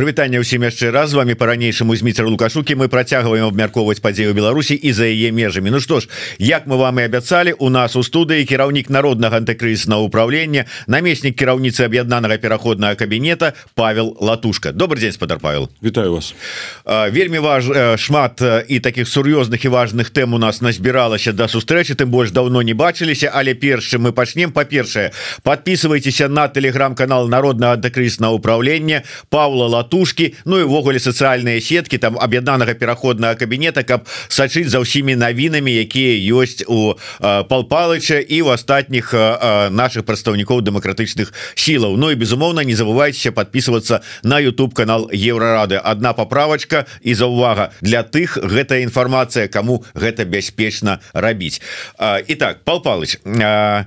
прывітанне ўсім яшчэ раз. З вами по-ранейшаму зміцер лукашукі мы працягваем абмяркоўваць падзею Беларусі і за яе межамі. Ну што ж як мы вам і абяцалі у нас у студыі кіраўнік народнага антыкрызіснага ўправлення намеснік кіраўніцы аб'яднанага пераходнага кабінета Павел латушка. Добрый день спадар Павел. Вітаю вас. Вельмі важ шмат і таких сур'ёзных і важных тэм у нас назбіралася да сустрэчы тым больш давно не бачыліся але першы мы пачнем. Па-першае подписывайтеся на телеграм-канал народного антыкрызіснага управления Павла латушки Ну і ввогуле социальные сетки там аб'яднанага пераходного кабінета каб сачыць за ўсімі навінамі якія ёсць у пал палыча і в астатніх наших прадстаўнікоў дэмакратычных сілаў. Ну і безумоўна не забывайтеся подписываться на YouTube канал еврорады одна поправочка і за увага для тых гэтая інфармацыя кому гэта бяспечна рабіць. Итак пал палыч а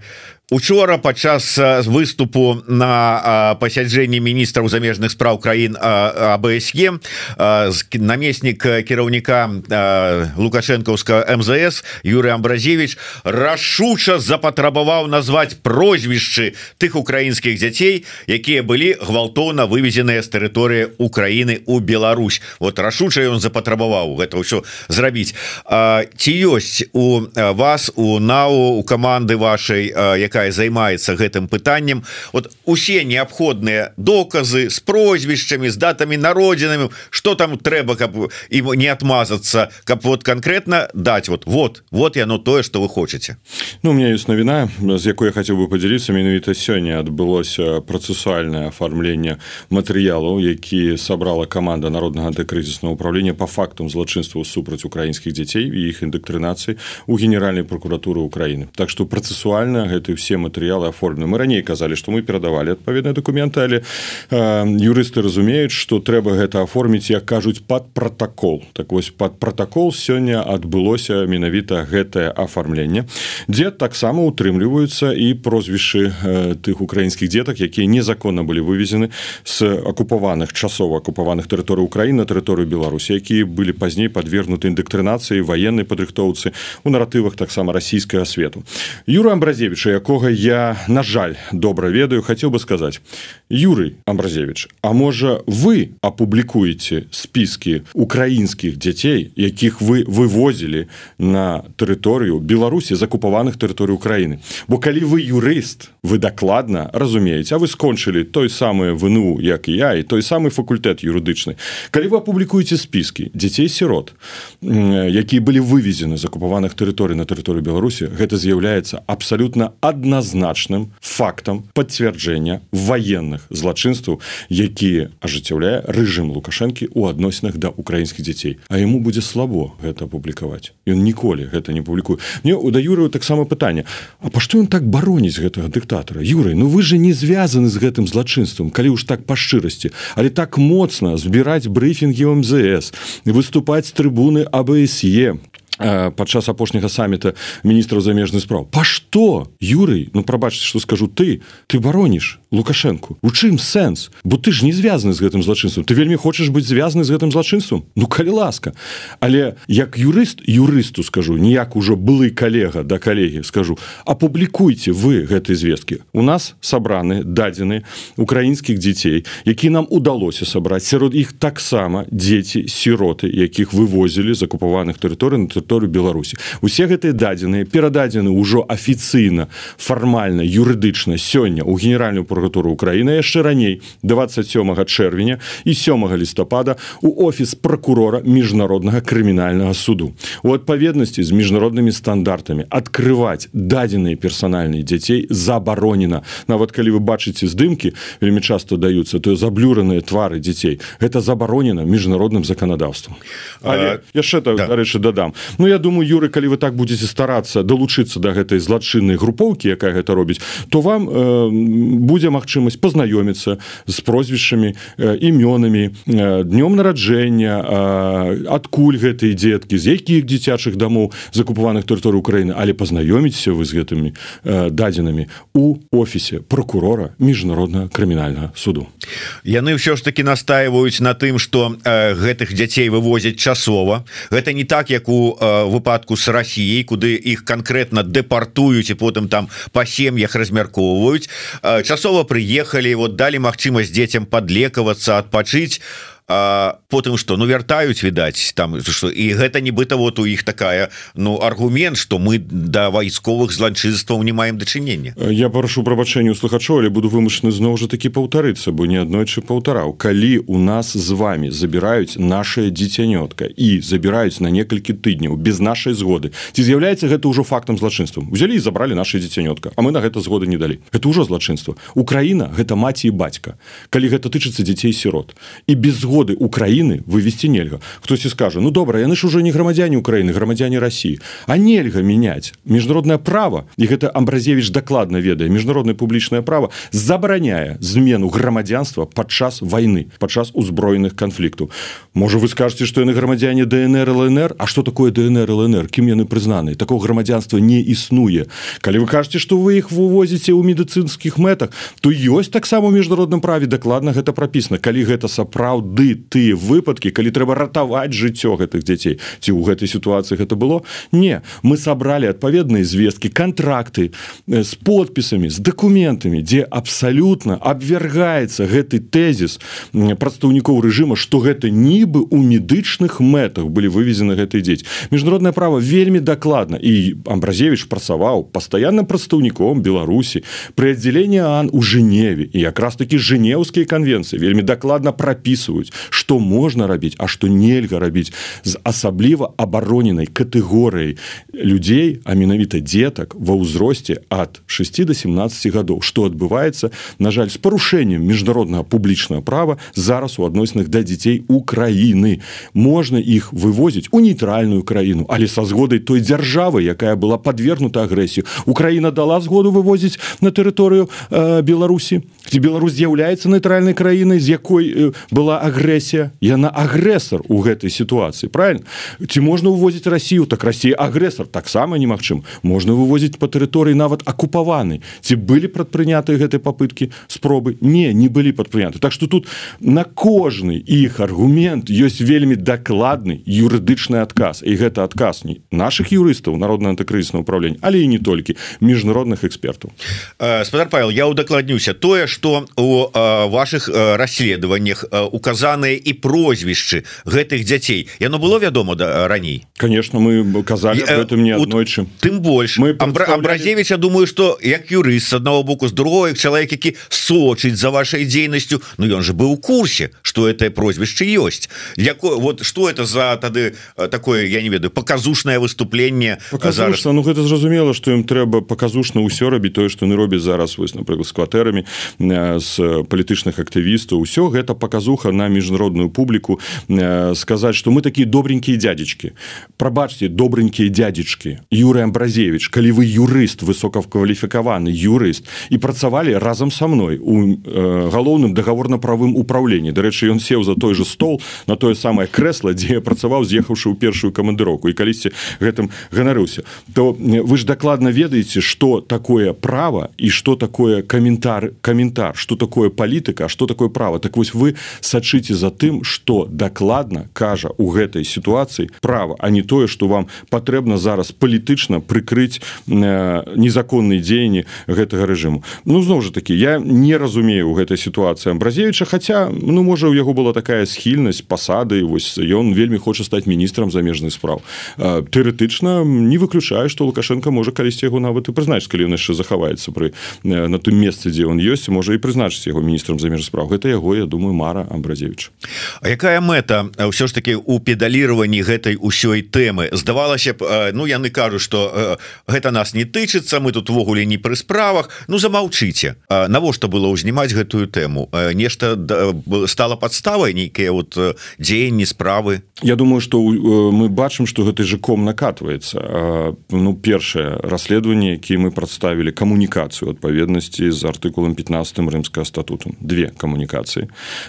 учора падчас выступу на пасяджэнні міністраў замежных спраў краін АБСЕ намеснік кіраўніка лукашэнкаўска МЗС Юрый Амбразевич рашуча запатрабаваў назваць прозвішчы тых украінскіх дзяцей якія былі гвалтоўна вывезеныя з тэрыторыі Украіны у Беларусь. Вот рашуча ён запатрабаваў гэта ўсё зрабіць. Ці ёсць у вас у нау у каманды вашай якая якая займаецца гэтым пытаннем. Вот усе неабходныя доказы с прозвішчамі з датамі народзінамі что там трэба каб ім не отмазацца каб вот конкретно дать вот вот вот яно тое что вы хочете Ну у меня есть навіна з якой я хотел бы поделиться. Менавіта сёння адбылося працэсуальное оформление матэрыялаў які собрала команда народнага антыкрызіснага управления по фактам злачынства супраць украінскіх дзяцей і іх індэктрынацыі у генеральной прокуратуры Украины. Так что працэсуальна гэты все матэрыялы оформлены. Мы раней казалі што мы перадавалі адпаведныя документы але э, юрысты разумеюць што трэба гэта аформіць як кажуць под протакол так вось под протакол сёння адбылося менавіта гэтае афармленне дзе таксама утрымліваюцца і прозвішчы э, тых украінскіх дзетак якія незаконна былі вывезены з акупаваных часова акупаваных тэрыторый Украіны на тэрыторыю Беларусі якія былі пазней подвергнуты індэктрынацыі военной падрыхтоўцы у наратывах таксама расійскага свету. Юра Амбразевича якога якога я на жаль добра ведаю хотел бы сказать. Юрый амбразевич А можа вы апублікуеце спіски украінскіх дзяцей якіх вы вывозілі на тэрыторыю Беларусі закупаваных тэрыторый Украіны бо калі вы юрыст вы дакладна разумееце А вы скончылі той самы вну як і я і той самы факультэт юрыдычны. Калі вы апублікуеце спіски дзяцей сірот якія былі вывезены закупаваных тэрыторый на тэрыторыю Беларусі гэта з'яўляецца абсалютна адна адназначным фактам пацвярджэння военных злачынстваў якія ажыццяўляе рэжым лукашэнкі у адносінах да украінскіх дзяцей. А яму будзе слабо гэта публікаваць. Ён ніколі гэта не публікуе. Мне у да юрыю таксама пытанне А па што ён так бароніць гэтага дыктатара? Юрый Ну вы же не звязаны з гэтым злачынствам калі ўж так па шчырасці але так моцна збіраць брыфінгі МЗС выступаць з трыбуны АБСЕ падчас апошняга саміта міністраў замежных спраў. Па што Юрый Ну прабачце што скажу ты ты бароніш лукашенко у чым сэнс? Бо ты ж не звязаны з гэтым злачынствам. Ты вельмі хочаш быць звязаны з гэтым злачынствам? Ну калі ласка але як юрыст юрысту скажу ніяк ужо былы калега да калегі скажу апублікуйте вы гэтай звесткі. У нас сабраны дадзены украінскіх дзяцей які нам удалося сабраць. Сярод іх таксама дзеці сіроты якіх вывозілі з акупаваных тэрыторый на тэрыторыю Беларусі. Усе гэтыя дадзеныя перададзены ўжо афіцыйна фармальна юрыдычна сёння у генеральную прокуратуру Украіны яшчэ раней 27 чэрвеня і 7 лістапада у офіс прокурора міжнароднага крымінальнага суду. У адпаведнасці з міжнароднымі стандартамі открываць дадзеныя персанальныя дзяцей забаронена. Нават калі вы бачыце здымкі вельмі часто даюцца то заблюраныя твары дзяцей. Гэта забаронена міжнародным законодаўствам. Але яшчэ так да. дарэчы дадам Ну я думаю юры калі вы так будете старацца далучыцца до да гэтай злачыннай групоўкі якая гэта робіць то вам э, будзе магчымасць пазнаёміцца з прозвішчамі э, імёнамі э, днём нараджэння э, адкуль гэтыя дзеткі з якіх дзіцячых дамоў закупаваных тэрыторый Украіны але пазнаёміцеся вы з гэтымі э, дадзенымі у офісе прокурора міжнароднага крымінальнага суду. Яны ўсё ж таки настаиваюць на тым что э, гэтых дзяцей вывозяць часова. Гэта не так як у выпадку с Россией куды их конкретно департуюць і потым там по сем'ях размяркоўваюць часова приехали вот далі магчымасць детям подлекавацца адпачыць а потым что ну вяртаюць відаць там что і гэта нібыта вот у іх такая ну аргумент что мы да вайсковых злачынстваў не маем дачынення. Я прашу прабачэння у слухачоў але буду вымушаны зноў жа таки паўтарыцца бо не аднойчы паўтараў. Калі у нас з вами забіраюць наше дзіцянётка і забіраюць на некалькі тыдняў без нашай згоды ці з'яўляецца гэта ўжо фактам злачынствам? Узялі і забралі наше дзіцянётка А мы на гэта згоды не далі. Это ўжо злачынства. Украіна гэта маці і бацька. Калі гэта тычыцца дзяцей сірот і без згоды згоды Украіны вывести нельга. Хтосьці скажа Ну добра яны ж уже не грамадзяне Украіны грамадзяне Росіі а нельга мяняць міжнароднае право і гэта амбразевич дакладна ведае міжнароднае публічнае право забараняе змену грамадзянства падчас войны падчас узброеных канфліктаў. Можа вы скажете что яны грамадзяне днр лнр? А что такое днр лнр? Кім яны прызнаны такого грамадзянства не існуе. Калі вы кажете что вы іх вывозіце ў медыцынскіх мэтах то ёсць таксама міжнародным праве дакладна гэта прапісана. Калі гэта сапраўды сапраўды тыя выпадкі калі трэба ратаваць жыццё гэтых дзяцей. Ці ў гэтай сітуацыі гэта было? Не. Мы сабралі адпаведныя звесткі контракты з э, подпісамі з дакументамі дзе абсалютна абвяргаецца гэты тэзіс прадстаўнікоў рэжыма што гэта нібы у медычных мэтах былі вывезены гэты дзеці. Міжнароднае право вельмі дакладна і амбразевич працаваў пастаянным прадстаўніком беларусі пры аддзяленні ан у жэневе і якраз такі жэнеўскія канвенцыі вельмі дакладна прапісваюць что можна рабіць а что нельга рабіць з асабліва абароненай катэгорыяй людзей а менавіта детак ва ўзросце ад 6 до 17 гадоў что адбываецца на жаль з парушэннем міжнароднага публічнага права зараз у адносінах да дзяцей Украіны можна іх вывозіць у нейтральную краіну але са згодай той дзяржавы якая была подвергнута агрэсію Украіна дала згоду вывозіць на тэрыторыю э, Беларусі ці Беларусь з'яўляецца нейтральнай краінай з якой э, была агрэсія агрэсія яна агрэсар у гэтай сітуацыі правильно ці можна увозіць Росію так Росія агрэсар таксама немагчым можна вывозіць по тэрыторыі нават акупаваны ці былі прадпрынятыя гэтай попытки спробы? Не не былі падпрыняты Так что тут на кожны іх аргумент ёсць вельмі дакладны юрыдычны адказ. І гэта адказ не наших юрыстаў народна антыкрызісна управлення але і не толькі міжнародных экспертаў. Спадар Павел я удакладнюся. Тое что у ваших расследаваннях указа названыя і прозвішчы гэтых дзяцей. Яно было вядома да раней? Конечно мы казалі это мне аднойчы тым больш мы абразевича думаю что як юрыст с одного боку з другой чалавек які сочыць за вашай дзейнасцю Ну ён же быў у курсе что это прозвішча ёсць якое вот что это за тады такое я не ведаю показушное выступленне зараз? Ну гэта зразумела что ім трэба показушна ўсё рабіць тое что не робіць зараз вось напрыклад з кватэрамі з палітычных актывістаў. Усё гэта показуха на міжнародную публіку э, сказаць что мы такие добренькие дядечки. Прабачьте добренькие дядечки. Юрый амбразевич калі вы юрыст высококваліфікаваны юрыст і працавалі разам со мной у э, галоўным договорно-правым управлении дарэчы ён сеў за той же стол на тое самое кресло дзе я працаваў з'ехаўшы ў першую камандыроку і калісьці гэтым ганарыўся. То вы ж дакладна ведаеце что такое право і что такое каментар каментар что такое палітыка что такое право. Так вось вы сачыце сачыце за тым что дакладна кажа у гэтай сітуацыі права а не тое что вам патрэбна зараз палітычна прыкрыць э, незаконныя дзеянні гэтага рэжыму. Ну зноў жа таки я не разумею у гэтай сітуацыі амбразевича хотя ну можа у яго была такая схільнасць пасады вось ён вельмі хоча стаць міністрам замежных спраў. Э, тэоретычна не выключаю что лукашенко можа калісьці яго нават і прызнач калі ён яшчэ захаваецца пры э, на тым месцы дзе он ёсць можа і прызначыць яго міністрам замежных спраў. Гэта яго я думаю мара амбразевич Алексеевич А якая мэта ўсё ж таки у педаліраванні гэтай усёй тэмы? Здавалася б ну яны кажуць что гэта нас не тычыцца мы тут увогуле не пры справах. Ну замаўчыце. Навошта было ўзнімаць гэтую тэму? Нешта стала подставай нейкія вот дзеянні справы? Я думаю что мы бачым что гэты же ком накатывается ну першае расследаванне які мы прадставілі камунікацыю адпаведнасці з артыкулам 15 16 рымскага статуту. Две камунікацыі.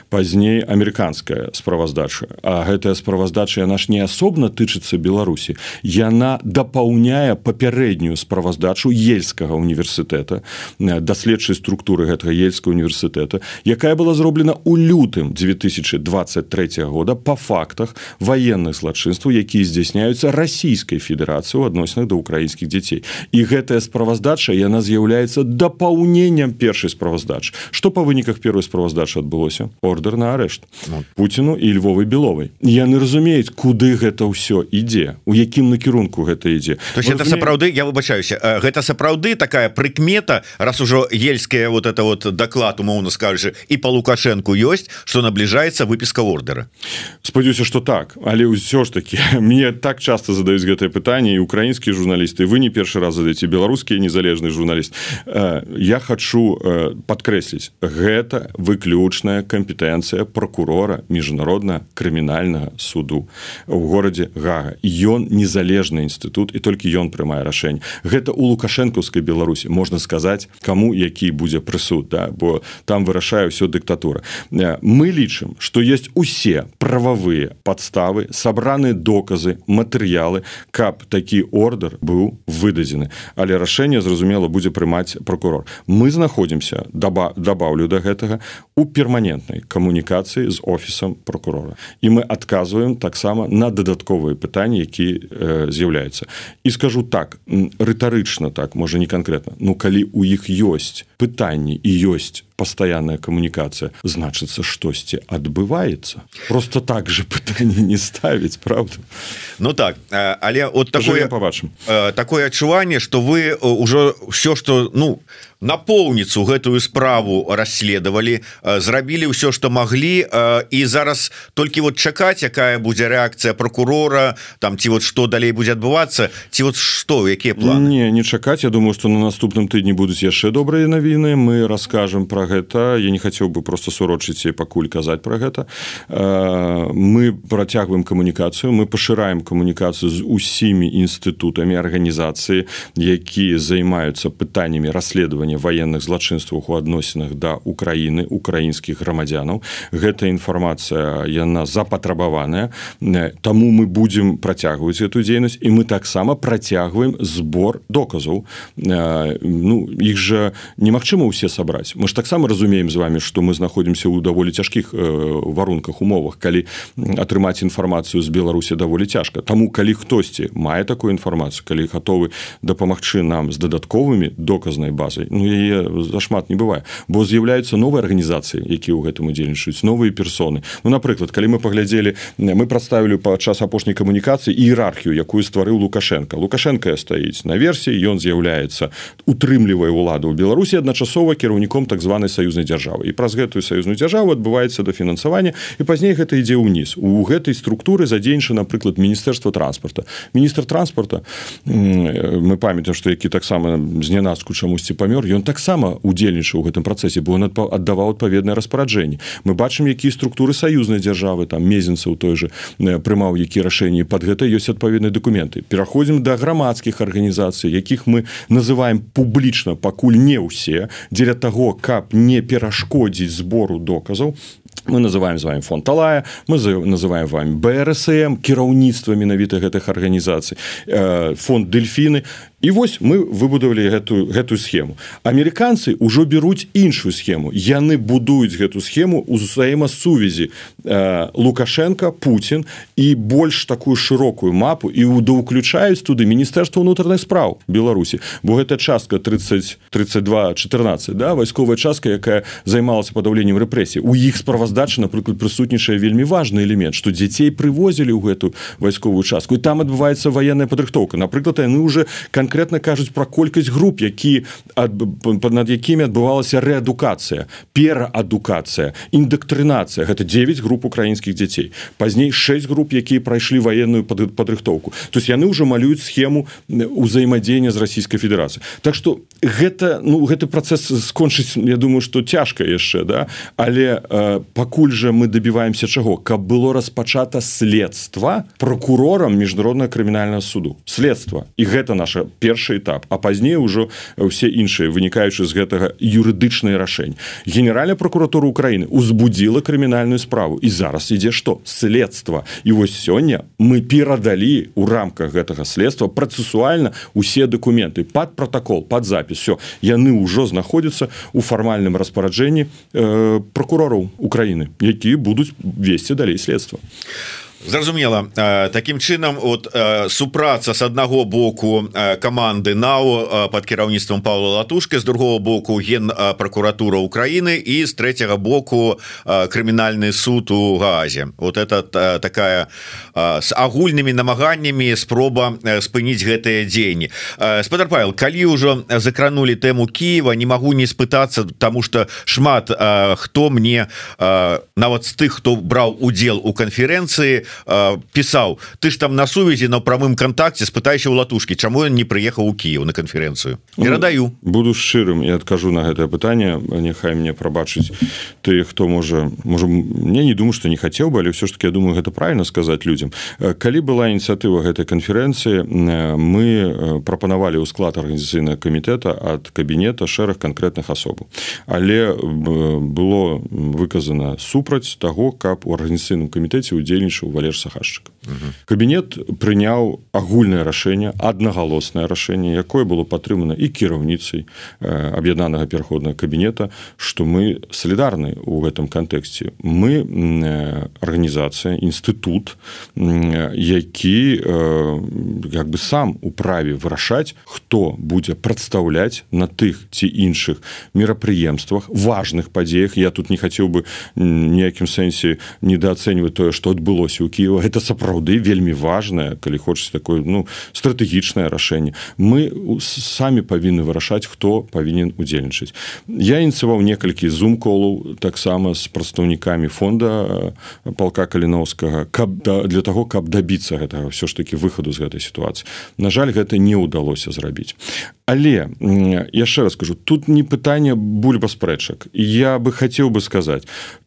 Пазней амерыканская справаздача. А гэтая справаздача яна ж не асобна тычыцца беларусі. Яна дапаўняе папярэднюю справаздачу ельскага універсітэта даследчай структуры гэтага ельскага універсітэта якая была зроблена ў лютым 2023 года по фактах военных злачынстваў якія здзяйсняюцца расійскай федэрацыі у адносінах да украінскіх дзяцей. І гэтая справаздача яна з'яўляецца дапаўненнем першай справаздачы. Что по выніках первой справаздачы адбылося? Ордер на арышт. Пуціну і львовы беловай яны разумеюць куды гэта ўсё ідзе у якім накірунку гэта ідзе. То есть это сапраўды я выбачаюся гэта сапраўды такая прыкмета раз ужо ельская вот это вот доклад умоўно скажу і по лукашенко ёсць что набліжаецца выпіска ордера спадзяюся что так але ўсё ж таки мне так часто задаюць гэтае пытанне і украінскія журналісты вы не першы раз задаце беларускія незалежны журналіст. Э, я хочу э, подкрэсліць гэта выключная кампетэнцыя прокурора міжнародна крымінальнага суду. У горадзе гага. Ён незалежны інстытут і толькі ён прымае рашэнне. Гэта у лукашэнкаўскай беларусі можна сказаць кому які будзе прысуд да? Бо там вырашае ўсё дыктатура. Э, мы лічым что есть усе прававыя подставы сабраны доказы матэрыялы каб такі ордер быў выдадзены. Але рашэнне зразумела будзе прымаць прокурор мы знаходзімся даба добавлю до да гэтага у перманентнай камунікацыі з офісам прокурора. І мы адказваем таксама на дадатковыя пытанні які э, з'яўляюцца і скажу так рытарычна так можа не конкретно ну калі у іх ёсць пытанні і ёсць пастаянная камунікацыя значыцца штосьці адбываецца просто так же пытанне не ставіць правда? Ну так але от такое побачым такое адчуванне что вы ўжо все что ну напоўніцу гэтую справу расследавалі зрабілі ўсё что маглі і зараз толькі вот чакаць якая будзе реакцыя прокурора там ці вот что далей будзе адбывацца ці вот что якія планы? Не не чакаць. Я думаю что на наступным тыдні будуць яшчэ добрыя навіны. Мы расскажем про гэта. Я не хацеў бы просто сурочыць і пакуль казаць про гэта. Мы працягваем камунікацыю. Мы пашыраем камунікацыю з усімі інстытутамі арганізацыі якія займаюцца пытаннямі расследавання военных злачынствах у адносінах да Украіны украінскіх грамадзянаў. Гэта інфармацыя яна запатрабаваная. Таму мы будзем працягваць эту дзейнасць і мы таксама працягваем збор доказаў. Ну іх жа немагчыма ўсе сабраць. Мы ж таксама разумеем з вами што мы знаходзімся ў даволі цяжкіх варунках умовах. Калі атрымаць інфармацыю з беларусі даволі цяжка. Таму калі хтосьці мае такую інфармацыю калі гатовы дапамагчы нам з дадатковымі доказнай базай Ну яе зашмат не бывае. Бо з'яўляюцца новыя арганізацыі якія ў гэтым удзельнічаюць новыя персоны. Ну напрыклад калі мы паглядзелі мы прадставілі падчас апошняй камунікацыі іерархію якую стварыў лукашенко. Лукашенко стаіць на версіі ён з'яўляецца утрымлівае ўладу ў беларусі адначасова кіраўніком так званай саюзнай дзяржавы. І праз гэтую саюзную дзяржаву адбываецца дафінансаванне і пазней гэта ідзе ўніз. У гэтай структуры задзейніча напрыклад міністэрства транспорта міністр транспорта мы памятаем што які таксама знянацку чамусьці памёр ён таксама удзельнічаў у гэтым працэсе бо он аддаваў адпаведнае распараджэнне. Мы бачым якія структуры саюзнай дзяржавы там мезенца у той же прымаў які рашэнні. Под гэта ёсць адпаведныя документы пераходзім до грамадскіх арганізацый якіх мы называем публічна пакуль не ўсе дзеля того каб не перашкодзіць збору доказаў мы называем з вами фонд талая мы называем вами брсм кіраўніцтва менавіта гэтых арганізацый фонд дельфіны і вось мы выбудавалі гэтую гэтую схему. Амерыканцы ўжо бяруць іншую схему. Яны будуюць гэту схему узаемасувязі э, лукашенко Путін і больш такую шырокую мапу і удоўключаюць туды міністэрства ўнутраных спраў беларусі. Бо гэта частка 30 32 14 да вайсковая частка якая займалася падаўленнем рэпрэсій. У іх справаздача напрыклад прысутнічае вельмі важный элемент што дзяцей прывозілі ў гэту вайсковую частку. І там адбываецца военная падрыхтоўка. Напрыклад яны уже конкретно кажуць про колькасць груп які над якімі адбывалася рэадукацыя пераадукацыя індактрынацыя гэта 9 груп украінскіх дзяцей. Пазней 6 груп якія прайшлі военную падрыхтоўку. То есть яны ўжо малююць схему узаемадзеяння з расійскай федэрацыі. Так что гэта ну гэты працэс скончыць Я думаю что цяжка яшчэ да? Але пакуль же мы добіваемся чаго? Каб было распачата следства прокурорам міжнароднага крымінального суду. Следства. І гэта наша першы этап а пазней ужо все іншыя вынікаючы з гэтага юрыдычнае рашэнне генеральная прокуратура Украины узбудзіла крымінальную справу. І зараз ідзе што? Следства. І вось сёння мы перадалі у рамках гэтага следства працэсуальна усе документы под протокол под все яны ўжо знаходзяцца у фармальным распараджэнні э, прокурораў Украины якія будуць весці далей следства зразумела. Таким чынам от супраца с аднаго боку команды нау под кіраўніцтвом Павла латушки з другого боку ген прокуратура Украины і з третьего боку крымінальный суд у газе вот это такая с агульными намаганнями спроба спыніць гэтые дзені спадар Павел калі ўжо закранули тэму Киева не могу не спытацца тому что шмат хто мне нават з тых хто браў удзел у канферэнцыі пісаў ты ж там на сувязі на прамым контакце спытайся у латушки чаму ён не прыехаў у Киев на канферэнцыю перадаю ну, буду шчырым і адкажу на гэтае пытанне няхай мне прабачыць ты хто можа можа мне не думаю что не хацеў бы але все ж таки я думаю гэта правильно сказаць людям. Калі была ініцыятыва гэтай канферэнцыі мы прапанавалі ў склад арганізацыйнага камітэта ад кабінета шэраг канкрэтных асобаў. Але было выказана супраць таго каб у арганізацыйным камітэце удзельнічаў валеж сахашчык кабінет прыняў агульнае рашэнне аднагалоснае рашэнне якое было падтрымана і кіраўніцай аб'яднанага пераходнага кабінета што мы салідарны ў гэтым кантэксце. Мы арганізацыя інстытут які як бы сам у праве вырашаць хто будзе прадстаўляць на тых ці іншых мерапрыемствах важных падзеях. Я тут не хацеў бы ніякім сэнсе недаацэньваць тое што адбылося ў Киева это сапраўды вельмі важное калі хочется такое ну стратэгічнае рашэнне. Мы самі павінны вырашаць хто павінен удзельнічаць. Я ініцываў некалькі зум-колаў таксама з прадстаўнікамі фонда палка каліновскага каб да, для того каб дабіцца гэтага ўсё ж таки выхаду з гэтай сітуацыі. На жаль гэта не ўдалося зрабіць але яшчэ раз скажу тут не пытанне бульба спрэчак. Я бы хацеў бы сказаць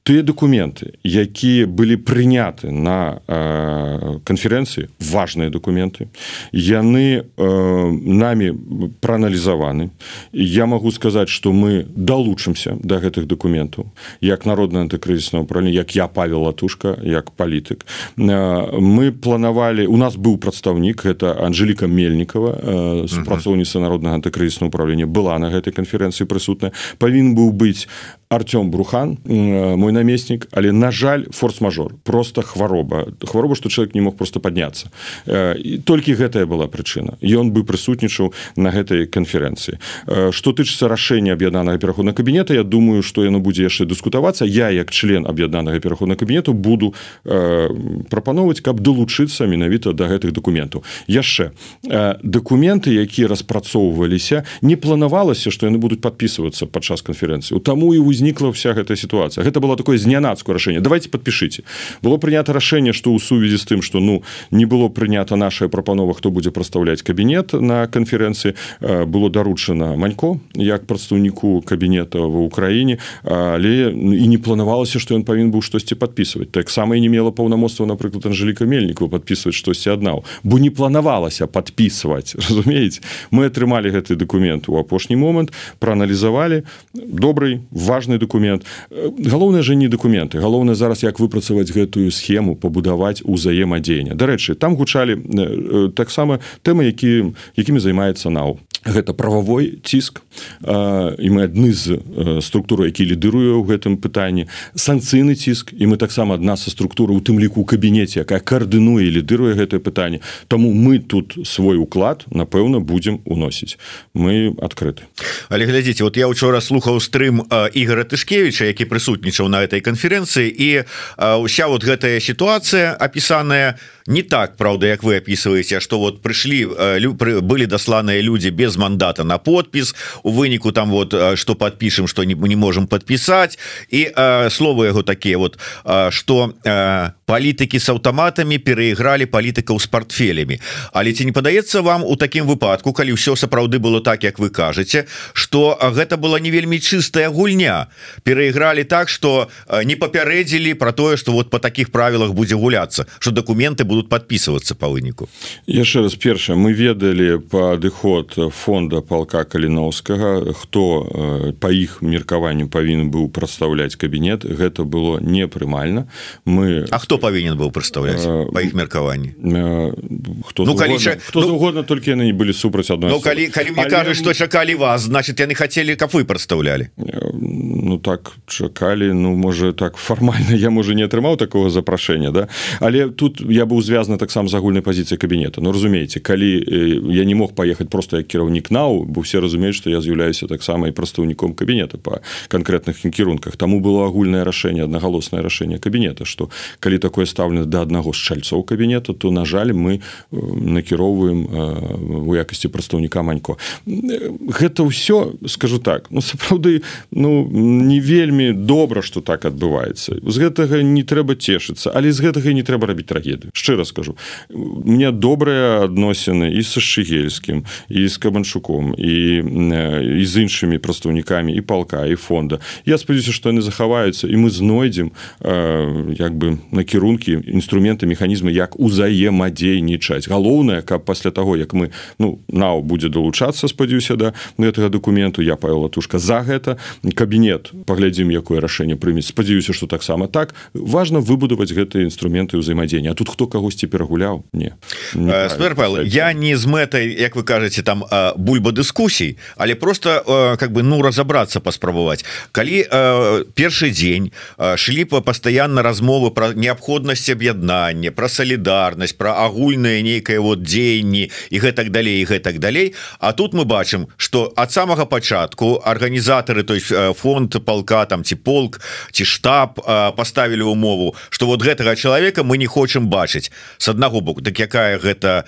тыя документы якія былі прыняты на э, канферэнцыі важныя документы яны э, нами прааналізаваны. Я могу сказаць что мы далучымся до да гэтых документаў як народна антыкрызіснае управление як я павел латушка як палітык. Э, мы планавалі у нас быў прадстаўнік это Анжеліка мельнікова э, супрацоўніца народнага антыкрызіснага управления была на гэтай канферэнцыі прысутная. Павінен быў быць Артём брухан мой намеснік але на жаль форс-мажор просто хвароба. Хвароба что человек не мог просто подняться і толькі гэтая была прычына. Ён бы прысутнічаў на гэтай канферэнцыі. Что тычыцца рашэння аб'яднанага пераходна кабінета Я думаю что яно будзе яшчэ дыскутавацца. Я як член аб'яднанага пераходна кабінету буду прапановваць каб далучыцца менавіта до гэтых документаў яшчэ документы якія распрацоўваліся не планавалася что яны будуць подписываться падчас канферэнцыі. Таму і у узнікла вся гэтая сітуацыя. Гэта было такое знянацкое рашэнне. Давайте подпішыце было прынята рашэнне што ў сувязі з тым што ну не было прынята наша прапанова хто будзе прадстаўляць кабінет на канферэнцыі было даручана манько як прадстаўніку кабінета ва ўкраіне але і не планавалася што ён павін быў штосьці подписывать таксама і не мела паўнамоцтва напрыклад Анжеліка мельніку подписывать штосьці аднаў бо не планавалася подписывать разумееце? Мы атрымалі гэты документ у апошні момант прааналізавалі добрый важный документ. Галоўнае же не документы. Галоўна зараз як выпрацаваць гэтую схему пабудаваць узаемадзеяння дарэчы там гучалі таксама тэмы які якімі займаецца нау гэта прававой ціск і мы адны з структуры які лідыруе ў гэтым пытанні. Санкцыйны ціск і мы таксама адна са структуры у тым ліку кабінеце якая каардынуе лідыруе гэтае пытанне. Таму мы тут свой уклад напэўна будзем уносіць. Мы адкрыты. Але глядзіце вот я учора слухаў стрым ігора тышкевича які прысутнічаў на этой канферэнцыі і ўся вот гэтая сітуацыя апісаная не так Праўда як вы опісваеце что вот прыйшлі былі дасланыя людзі без мандата на подпіс у выніку там вот что подпішем что не мы не можем подпісаць і словы яго такія вот что палітыкі с аўтаматамі перайгралі палітыкаў с портфелямі але ці не падаецца вам у такім выпадку калі ўсё сапраўды было так як вы кажаце что гэта была не вельмі чыстая гульня? Перайгралі так что не папярэдзілі про тое что вот по таких правілах будзе гуляться что документы будут подписываться по выніку. Яшчэ раз першае мы ведалі падыход фонда полка каліновскага хто по іх меркаванню павінен быў прадстаўляць кабінет гэта было непрымальна. Мы А хто павінен быў прадстаўляць по іх меркаванні э, хто ну, калі хто ну, угодно только яны не былі супраць адной ну, калі, калі мне кажуць что чакалі вас значит яны хотели каб вы прадстаўлялі Ну так чакалі ну можа так фармальна я можа не атрымаў такого запрашэння да? Але тут я быў звязаны таксама з агульнай пазіцыі кабінета Ну разумееце калі я не мог паехаць просто як кіраўнік нау бо все разумеюць што я з'яўляюся таксама і прадстаўніком кабінета по конкретных кірунках таму было агульнае рашэнне аднагалоснае рашэнне кабінета что калі такое стаўлена да аднаго з чальцоў кабінета то на жаль мы накіроўваем у якасці прадстаўніка манько. Гэта ўсё скажу так ну сапраўды ну не вельмі добра что так адбываецца з гэтага не трэба цешыцца але з гэтага не трэба рабіць трагедыю. Шчыра скажу мне добрыя адносіны і са шыгельскім і з кабанчуком і і з іншымі прадстаўнікамі і палка і фонда. Я спадзяюся што яны захаваюцца і мы знойдзем як бы накірункі інструменты механізмы як узаемадзейнічаць. Галоўнае каб пасля таго як мы ну нау будзе далучацца спадзяюся да гэтага документу я павел латушка за гэта. Кабінет паглядзім якое рашэнне прымець спадзяюся что таксама так. Важно выбудаваць гэтыя інструменты ўзаемадзення. Тут хто кагосьці перагуляў? Не, не э, Павел, я не з мэтай як вы кажаце там бульба дыскусій але просто как бы ну разобрацца паспрабаваць. Калі першы дзень шліпа постоянно размовы про неабходнасць аб'яднання про солідарнасць про агульнае нейкае вот дзеянні і гэтак далей і гэтак далей. А тут мы бачым что от самага пачатку арганізатары то есть фонд полка там ці полк ці штаб поставілі умову что вот гэтага человека мы не хочам бачыць. С аднаго боку так якая гэта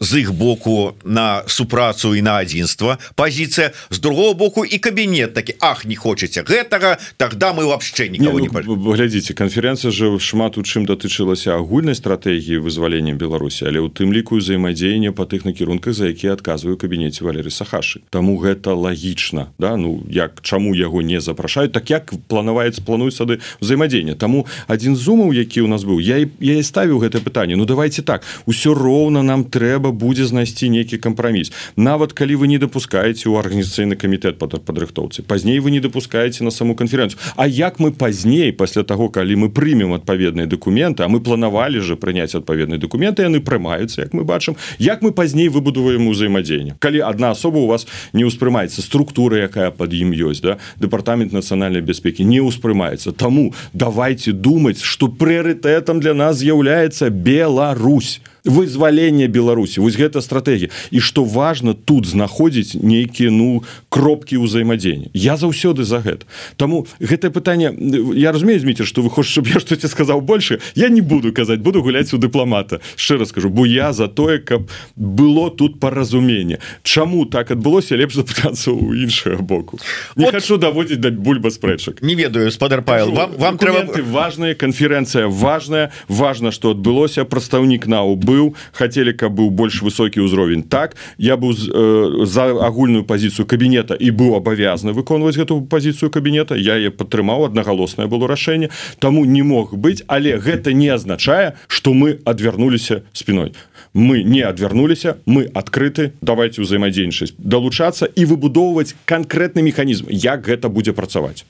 з іх боку на супрацу і на адзінства позіцыя з другого боку і кабінет такі Ах не хочаце гэтага тогда мы вообще никого не, ну, не глядзіце конференцэнцыя же шмат у чым датычылася агульнай стратегії вызвалення Беларусі але у тым ліку ўзаемадзеяння по тых накірунках за які адказваю кабінеце Валеры сахашы. Таму гэта лагічна да? Ну як чаму яго не запрашаюць так як планаваецца плануюць сады ўзаемадзеяння Таму адзін з умаў які у нас быў я я ставіў гэта пытанне Ну давайте так усё роўна нам трэба будзе знайсці нейкі кампраміс. Нават калі вы не допускаеце у арганізацыйны камітэт под падрыхтоўцы пазней вы не допускаеце на саму канференцию А як мы пазней пасля того калі мы прымем адпаведныя документы А мы планавалі же прыняць адпаведныя документы яны прымаюцца як мы бачым. Як мы пазней выбудуваем узаемадзеянне? Калі одна асоба у вас не ўспрымаецца структура якая под ім ёсць да дэпартамент нацыянальнай бяспекі не ўспрымаецца. Таму давайте думаць что прыярытэтам для нас з'яўляецца Беларусь вызвалення Беларусі вось гэта стратегія і что важно тут знаходзіць нейкіе ну кропкі ўзаемадзення я заўсёды за гэта. Таму гэтае пытанне я разумею зміце что вы хочешь я что сказаў больше. Я не буду казаць буду гуляць у дыпламата. Шчыра скажу бо я за тое каб было тут паразумение Чаму так адбылося лепш запытацца у іншага боку. Не вот, хочу даводзіць да бульба спрэчак. Не ведаю спадар павел вам вам трэба важная канферэнцыя важная важно что адбылося прадстаўнік нау быў хотели каб быў больш высокі ўзровень так я быў э, за агульную пазіцыю кабінета і быў абавязаны выконваць гэту пазіцыю кабінета я е падтрымаў аднагалоснае было рашэнне таму не мог быць але гэта не азначае что мы адвярнуліся спиной. Мы не адвярнуліся мы адкрыты давайте ўзаемадзейнічаць далучацца і выбудоўваць канкрэтны механізм як гэта будзе працаваць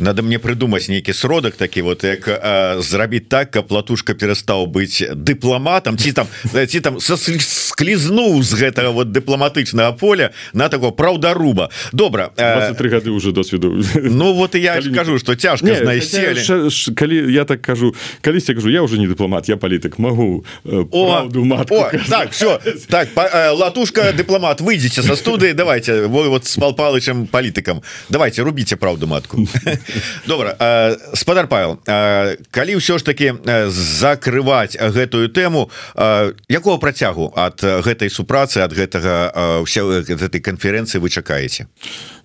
надо мне прыдумаць нейкі сродак такі вот як э, зрабіць так каб платушка перастаў быць дыпламатам ці там ці там склізнуў з гэтага вот дыпламатычнага поля на такого праўдаруба. Добра три гады уже досведу. Ну вот і я калі... кажу что цяжка знайсці калі я так кажу калісьці кажу я уже не дыпламат я палітык могу э, думать О, так все так по, э, латушка дипломат выйдите со студии давайте вы вот с пал палычем политикам давайте рубите правду матку. Добра э, спадар Павел э, калі ўсё ж таки закрывать гэтую тэму якого працягу от гэтай супрацы от гэтага э, вся этой конференции вы чакаеце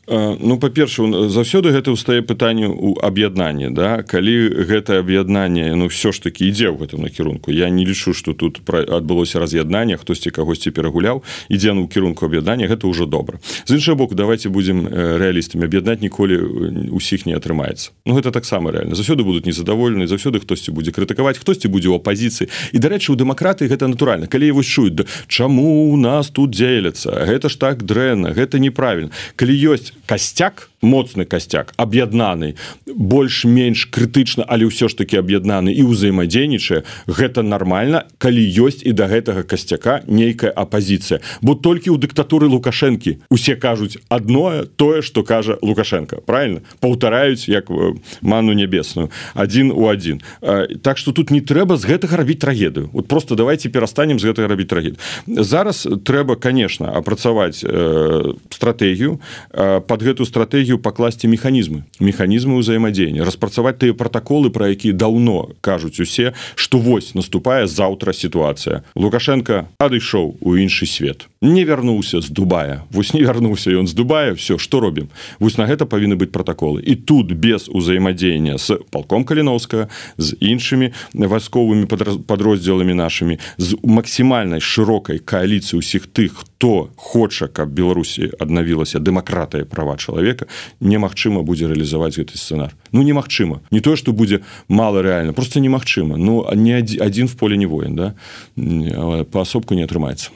ну па-перша заўсёды гэта ўстае пытанне у аб'яднанні да? Калі гэта аб'яднанне ну все ж таки ідзе ў гэтым накірунку. Я не лічу что тут адбылося раз'яднанне хтосьці кагосьці перагуляў ідзе ну кірунку аб'яднання гэта ўжо добра. З іншага боку давайте будем рэалістамі. Аб'яднаць ніколі усіх не атрымаецца. Ну гэта таксама реально заўсёды будуць незадаволены заўсёды хтосьці будзе крытыкаваць хтосьці будзе ў апозіцыі і дарэчы у дэмакраты гэта натуральна. Калі вось чуюць да, чаму у нас тут дзеляцца? Гэта ж так дрэнна гэта неправільна калі ёсць касцяк моцны касцяк аб'яднаны больш-менш крытычна але ўсё ж таки аб'яднаны і ўзаемадзейнічае гэта нормально калі ёсць і да гэтага касцяка нейкая апозіцыя бо толькі ў дыктатуры лукашэнкі усе кажуць адное тое что кажа лукашенко правильно паўтараюць як ману нябесную один у один так что тут не трэба з гэтага рабіць трагедыю. Вот просто давайте перастанем з гэтага рабіць трагед зараз трэба конечно апрацаваць э, стратегію э, под гэту стратегію пакласці механізмы механізмы ўзаемадзеяння распрацаваць тыя протаколы про якія даўно кажуць усе что вось наступае заўтра сітуацыя лукашенко адышоў у іншы свет. Не вярнуўся з дубая. Вось не вярнуўся ён з дубая. Все что робім вось на гэта павінны быць протаколы і тут без узаемадзеяння с палком каліновска з іншымі вайсковымі подроздзеламі нашими з максімальнай шырокай кааліцыі усіх тых хто хоча каб беларусі аднавілася дэмакратыя права чалавека немагчыма будзе рэалізаваць гэты сцэнар. Ну немагчыма. Не тое что будзе мало реально просто немагчыма. Ну не адзін в поле не воин да? Паасобку не атрымаецца.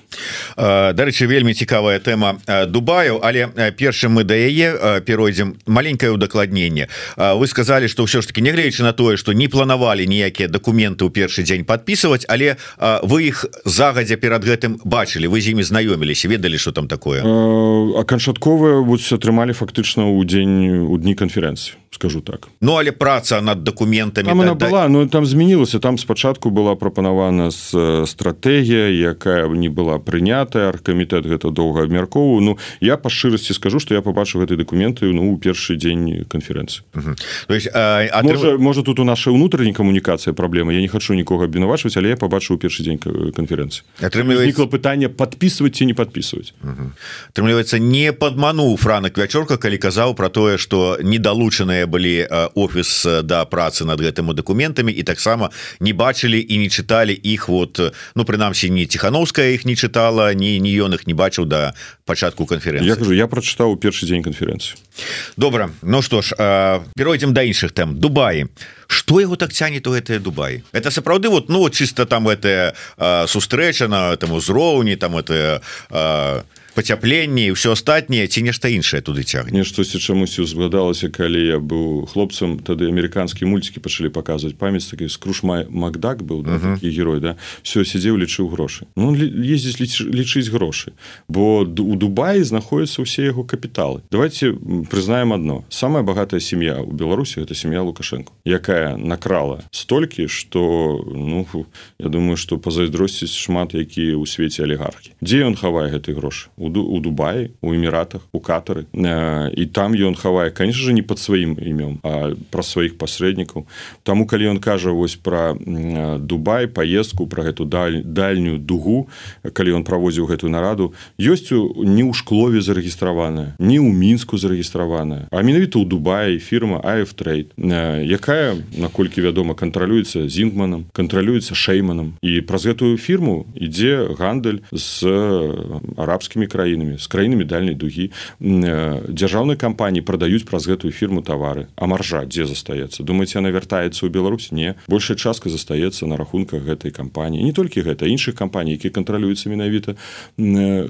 Дарэчы вельмі цікавая тэма дубаю але першым мы да яе перайдзем маленькое удакладненне вы сказали что ўсё ж таки нягледзячы на тое что не планавалі ніякія документы ў першы дзень подписывать але вы іх загадзя перад гэтым бачылі вы з імі знаёміліся ведалі что там такое? Канчатковыя будзе атрымалі фактычна ў дзень у дні канферэнцыі скажу так. Ну але праца над документами там да, была да... Ну там змянілася там спачатку была прапанавана з стратегія якая не была прынятая. Аргкамітэт гэта доўга абмяркову Ну я па шчырасці скажу что я побачу гэтай документы ну у першы дзень канферэнцыі. А можа, можа тут у нашай унутранай камунікацыі праблема. Я не хочу нікога абвінавачваць але я побачыў першы дзень канферэнцыі. Атрымліваецца пытанне подписывать ці не подписывать атрымліваецца не падмануў франак вячорка калі казаў про тое что недалучаныя былі офіс да працы над гэтымі документамі і таксама не бачылі і не чыталі іх вот ну прынамсі не ціхановская іх не чытала ні не ён их не бачыў да пачатку канференцыі я кажу я прачытаў першы дзень канферэнцыі добра Ну что ж перайдзем да іншых тэм Дубаі что его так цянет у гэтыя Дубай это сапраўды вот ну чисто там это сустрэча на этом узроўні там это пацяпленні все астатніе ці нешта іншае туды цягне. Штосьці чамусьці узгадалася калі я быў хлопцам тады амерыканскія мульцікі пачалі паказваць. Памяць такі скрушмай Макдак быў да, uh -huh. герой да? Все сядзеў лічыў грошы. Ну ездзіць ліч, лічыць грошы. Бо у Дубаі знаходзяцца ўсе яго капіталы. Давайте прызнаем одно самая багатая сям'я у Беларусі это сям'я лукашенко якая накрала столькі что ну я думаю что пазайздросціць шмат якія ў свеце алігархі. Дзе ён хавае гэтай грошы? У у Дубаі у эміратах у катары і там ён хавае конечно же не под сваім імём а пра сваіх пасрэднікаў Таму калі ён кажа вось пра Дубай поездку про гэту даль дальнюю дугу калі ён праводзіў гэтую нараду ёсць не ў шклове зарэгістраваная не ў мінску зарэгістраваная а менавіта ў Дубаі фірма афтрейд якая наколькі вядома кантралюецца зінгманам кантралюецца шейманам і праз гэтую фірму ідзе гандаль з арабскімі краінамі з краінамі дальняй дугі. Дзяржаўнай кампаніі прадаюць праз гэтую фірму тавары. А маржа дзе застаецца? Думаце она вяртаецца ў Беларусь? Не. Большая частка застаецца на рахунках гэтай кампаніі. Не толькі гэта іншых кампаній які кантралююцца менавіта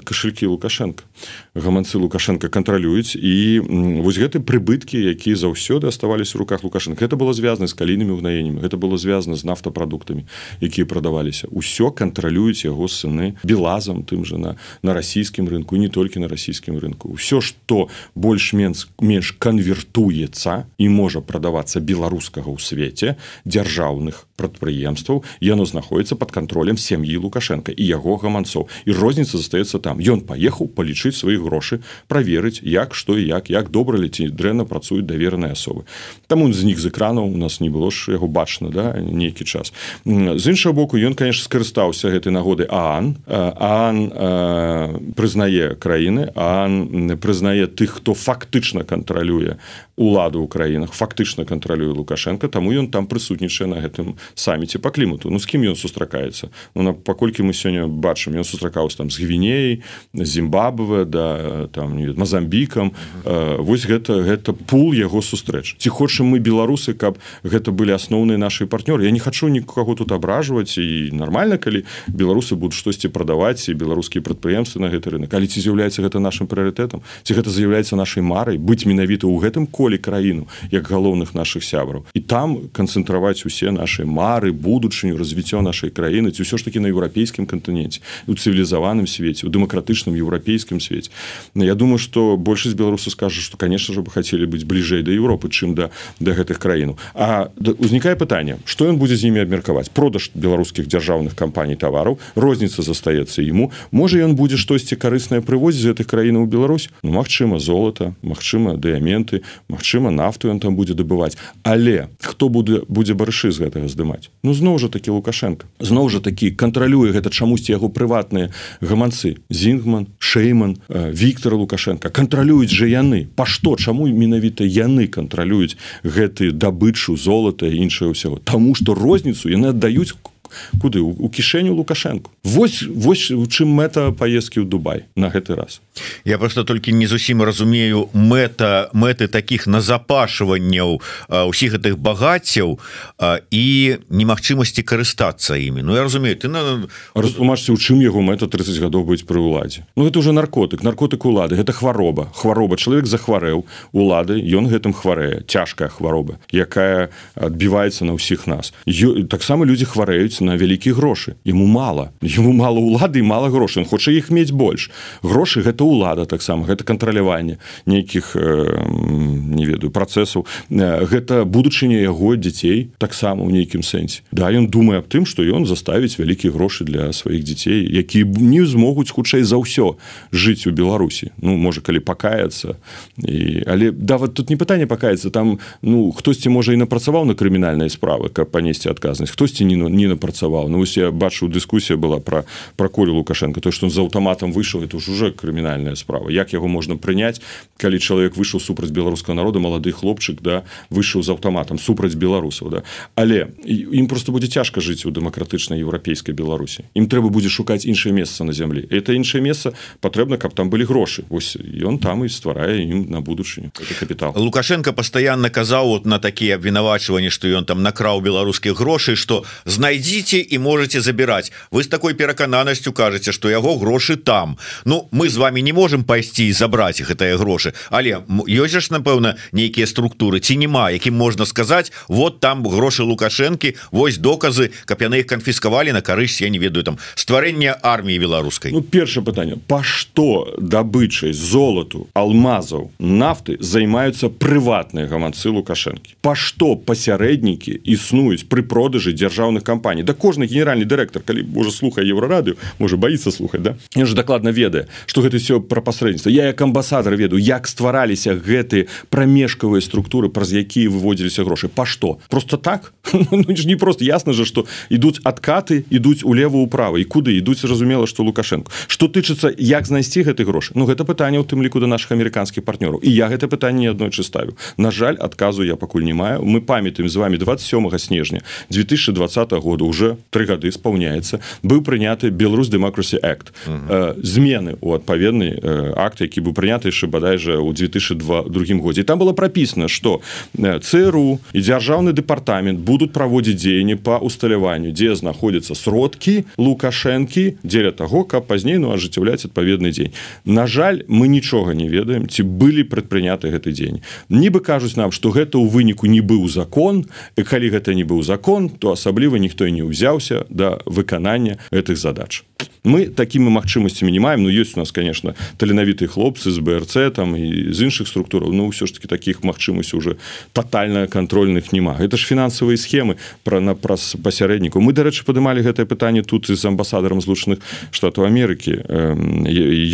кашелькі лукашенко гаманцы лукашенко кантралююць. І вось гэты прыбыткі якія заўсёды аставаліся у руках лукашенко. Это было звязана з калійнымі ўгнаеннямі. Гэта было звязана з нафтапрадуктамі якія прадаваліся. Ўсё кантралююць яго сыны белазам тым же на на расійскім рынку рынку не толькі на расійскім рынку. Все что больш-менш менш канвертуецца і можа прадавацца беларускага ў свеце дзяржаўных прадпрыемстваў яно знаходіцца под контролем сям'і лукашенко і яго гаманцоў. І розніца застаецца там. Ён паехаў палічыць свае грошы праверыць як што і як як добра ляці дрэнна працуюць давераныя асобы. Там он знік з экранаў у нас не было ж яго бачна да нейкі час. З іншага боку ён конечно скарыстаўся гэтай нагоды аан. Аан прызнае краіны а прызнае тых хто фактычна кантралюе уладу ў краінах фактычна кантралюе лукашенко таму ён там прысутнічае на гэтым саміце по клімату. Ну з кім ён сустракаецца? Ну на паколькі мы сёння бачым ён сустракаўся там з гвінеей зімбабве да там не мазамбікам. Вось гэта гэта пул яго сустрэч. Ці хочам мы беларусы каб гэта былі асноўныя наши партнёры? Я не хочу нікого тут абражваць і нормально калі беларусы будуць штосьці прадаваць і беларускія прадпрыемствы на гэты рынок калі ці з'яўляецца гэта нашим прыоритетом ці гэта з'яўляецца нашай марай? Быць менавіта ў гэтым коле поле краіну як галоўных наших сябраў. І там канцэнтраваць усе наши мары будучыню развіццё нашай краіны ці ўсё ж таки на еўрапейскім кантыненце у цывілізаваным свеце у дэмакратычным еўрапейскім свеце. Я думаю что большасць беларусаў скажа что конечно же бы хотели быць бліжэй да Европы чым да да гэтых краінаў. А узнікае пытанне что ён будзе з імі абмеркаваць? Продаж беларускіх дзяржаўных кампаній тавараў? Розніца застаецца ему можа ён будзе штосьці карыснае прывозіць з гэтых краінаў Беларусь? Ну Мачыма золото Мачыма дыяменты Магчыма нафту ён там будзе дабываць. Але хто будзе будзе барышы з гэтага здымаць? Ну зноў жа такі лукашенко. Зноў жа такі кантралюе гэта чамусьці яго прыватныя гаманцы. Зінгман шейман Віктор лукашенко. Кантралююць жа яны. Па што чаму менавіта яны кантралююць гэты дабычу золата іншае ўсяго? Таму што розніцу яны аддаюць куды? У кішэню лукашенко вось вось у чым мэта поездкі ў Дубай на гэты раз я просто толькі не зусім разумею мэта мэты таких назапашванняў усіх гэтых багаццяў і немагчымасці карыстацца імі. Ну я разумею ты на растлумачце у чым яго мэта 30 гадоў быць пры ўладзе? Ну это уже наркотык наркотык улады гэта хвароба. Хвароба чалавек захварэў улады ён гэтым хварэе. Цяжкая хвароба якая адбіваецца на ўсіх нас. Таксама людзі хварэюць на вялікія грошы. Ему мало ему мало улады мало грошай. Он хоча іх мець больш. Грошы гэта ўлада таксама гэта кантраляванне нейкіх э, не ведаю працэсаў. Э, гэта будучыня яго дзяцей таксама у нейкім сэнсе. Да ён думае аб тым что ён заставіць вялікія грошы для сваіх дзяцей які не змогуць хутчэй за ўсё жыць у беларусі. Ну можа калі пакаяцца. І але да вот тут не пытанне пакаецца там ну хтосьці можа і напрацаваў на крымінальныя справы каб панесці адказнасць хтосьці не не напрацаваў. Працаваў Ну я бачу дыскусія была про про колю лукашенко то он за аўтаматам выйшаў это ж уже крымінальная справа. Як яго можна прыняць калі чалавек выйшаў супраць беларускага народа малады хлопчык да выйшаў з аўтаматам супраць беларусаў да. Але ім просто будзе цяжка жыць у дэмакратычнай еўрапейскай беларусі. Ім трэба будзе шукаць іншае месца на зямлі. Это іншае месца патрэбна каб там былі грошы. Ось ён там і стварае ім на будучыню капітал. Лукашенко постоянно казаў вот на такія абвінавачванні что ён там накраў беларускіх грошай что знайдзі ідзіце і можете забирать вы с такой перакананасцю кажаце что яго грошы там. Ну мы з вами не можем пайсці і забрать их гэтыя грошы. Але ёсць ж напэўна нейкія структуры ці няма якім можна сказать вот там грошы лукашэнкі Вось доказы каб яны их канфіскавалі на карысць я не ведаю там стварэння арміі беларускай ну, першае пытанне. Па што дабычай золату алмазаў нафты займаюцца прыватныя гаманцы лукашэнкі? Па што пасярэднікі існуюць пры продажы дзяржаўных кампаній? Да кожны генеральны дырэктар калі можа слухае еўрарадыю можа баіцца слухаць да? Я ж дакладна ведае что гэта все пра пасрэдніцтва я як амбасадар веду як ствараліся гэты прамежкавыя структуры праз якія выводзіліся грошы. Па што? Просто так? Ну, не просто. Ясна же что ідуць адкаты ідуць улева ўправа. І куды? Ідуць зразумела что лукашенко что тычыцца як знайсці гэты грошы? Ну гэта пытанне у тым ліку да наших амерыканскіх партнёраў. І я гэта пытанне аднойчы ставлю На жаль адказу я пакуль не маю. Мы памятаем з вами 27 снежня 2020 года. Уже три гады спаўняецца. Быў прыняты Беларусь демократсі акт змены у адпаведны акт які быў прыняты яшчэ бадай жа у 2002 другім годзе. Там было пропісана что ЦРУ і дзяржаўны дэпартамент будуць праводзіць дзеянні по усталяванню дзе знаходзяцца сродкі лукашэнкі дзеля таго каб пазней ну ажыццяўляць адпаведны дзень. На жаль мы нічога не ведаем ці былі прадпрыняты гэты дзень. Нібы кажуць нам что гэта ў выніку не быў закон і калі гэта не быў закон то асабліва ніхто не ўзяўся да выканання гэтых задач. Мы такими магчымасцямі не маем Ну есть у нас конечно таленавітыя хлопцы з БРЦ там і з іншых структураў Ну ўсё ж таки таких магчымасцей уже тотальна контрольных няма. Это ж фінансавыя схемы про на праз пасярэдніку мы дарэчы падымалі гэтае пытанне тут з амбасадарам злучаных штатаў Амерыкі.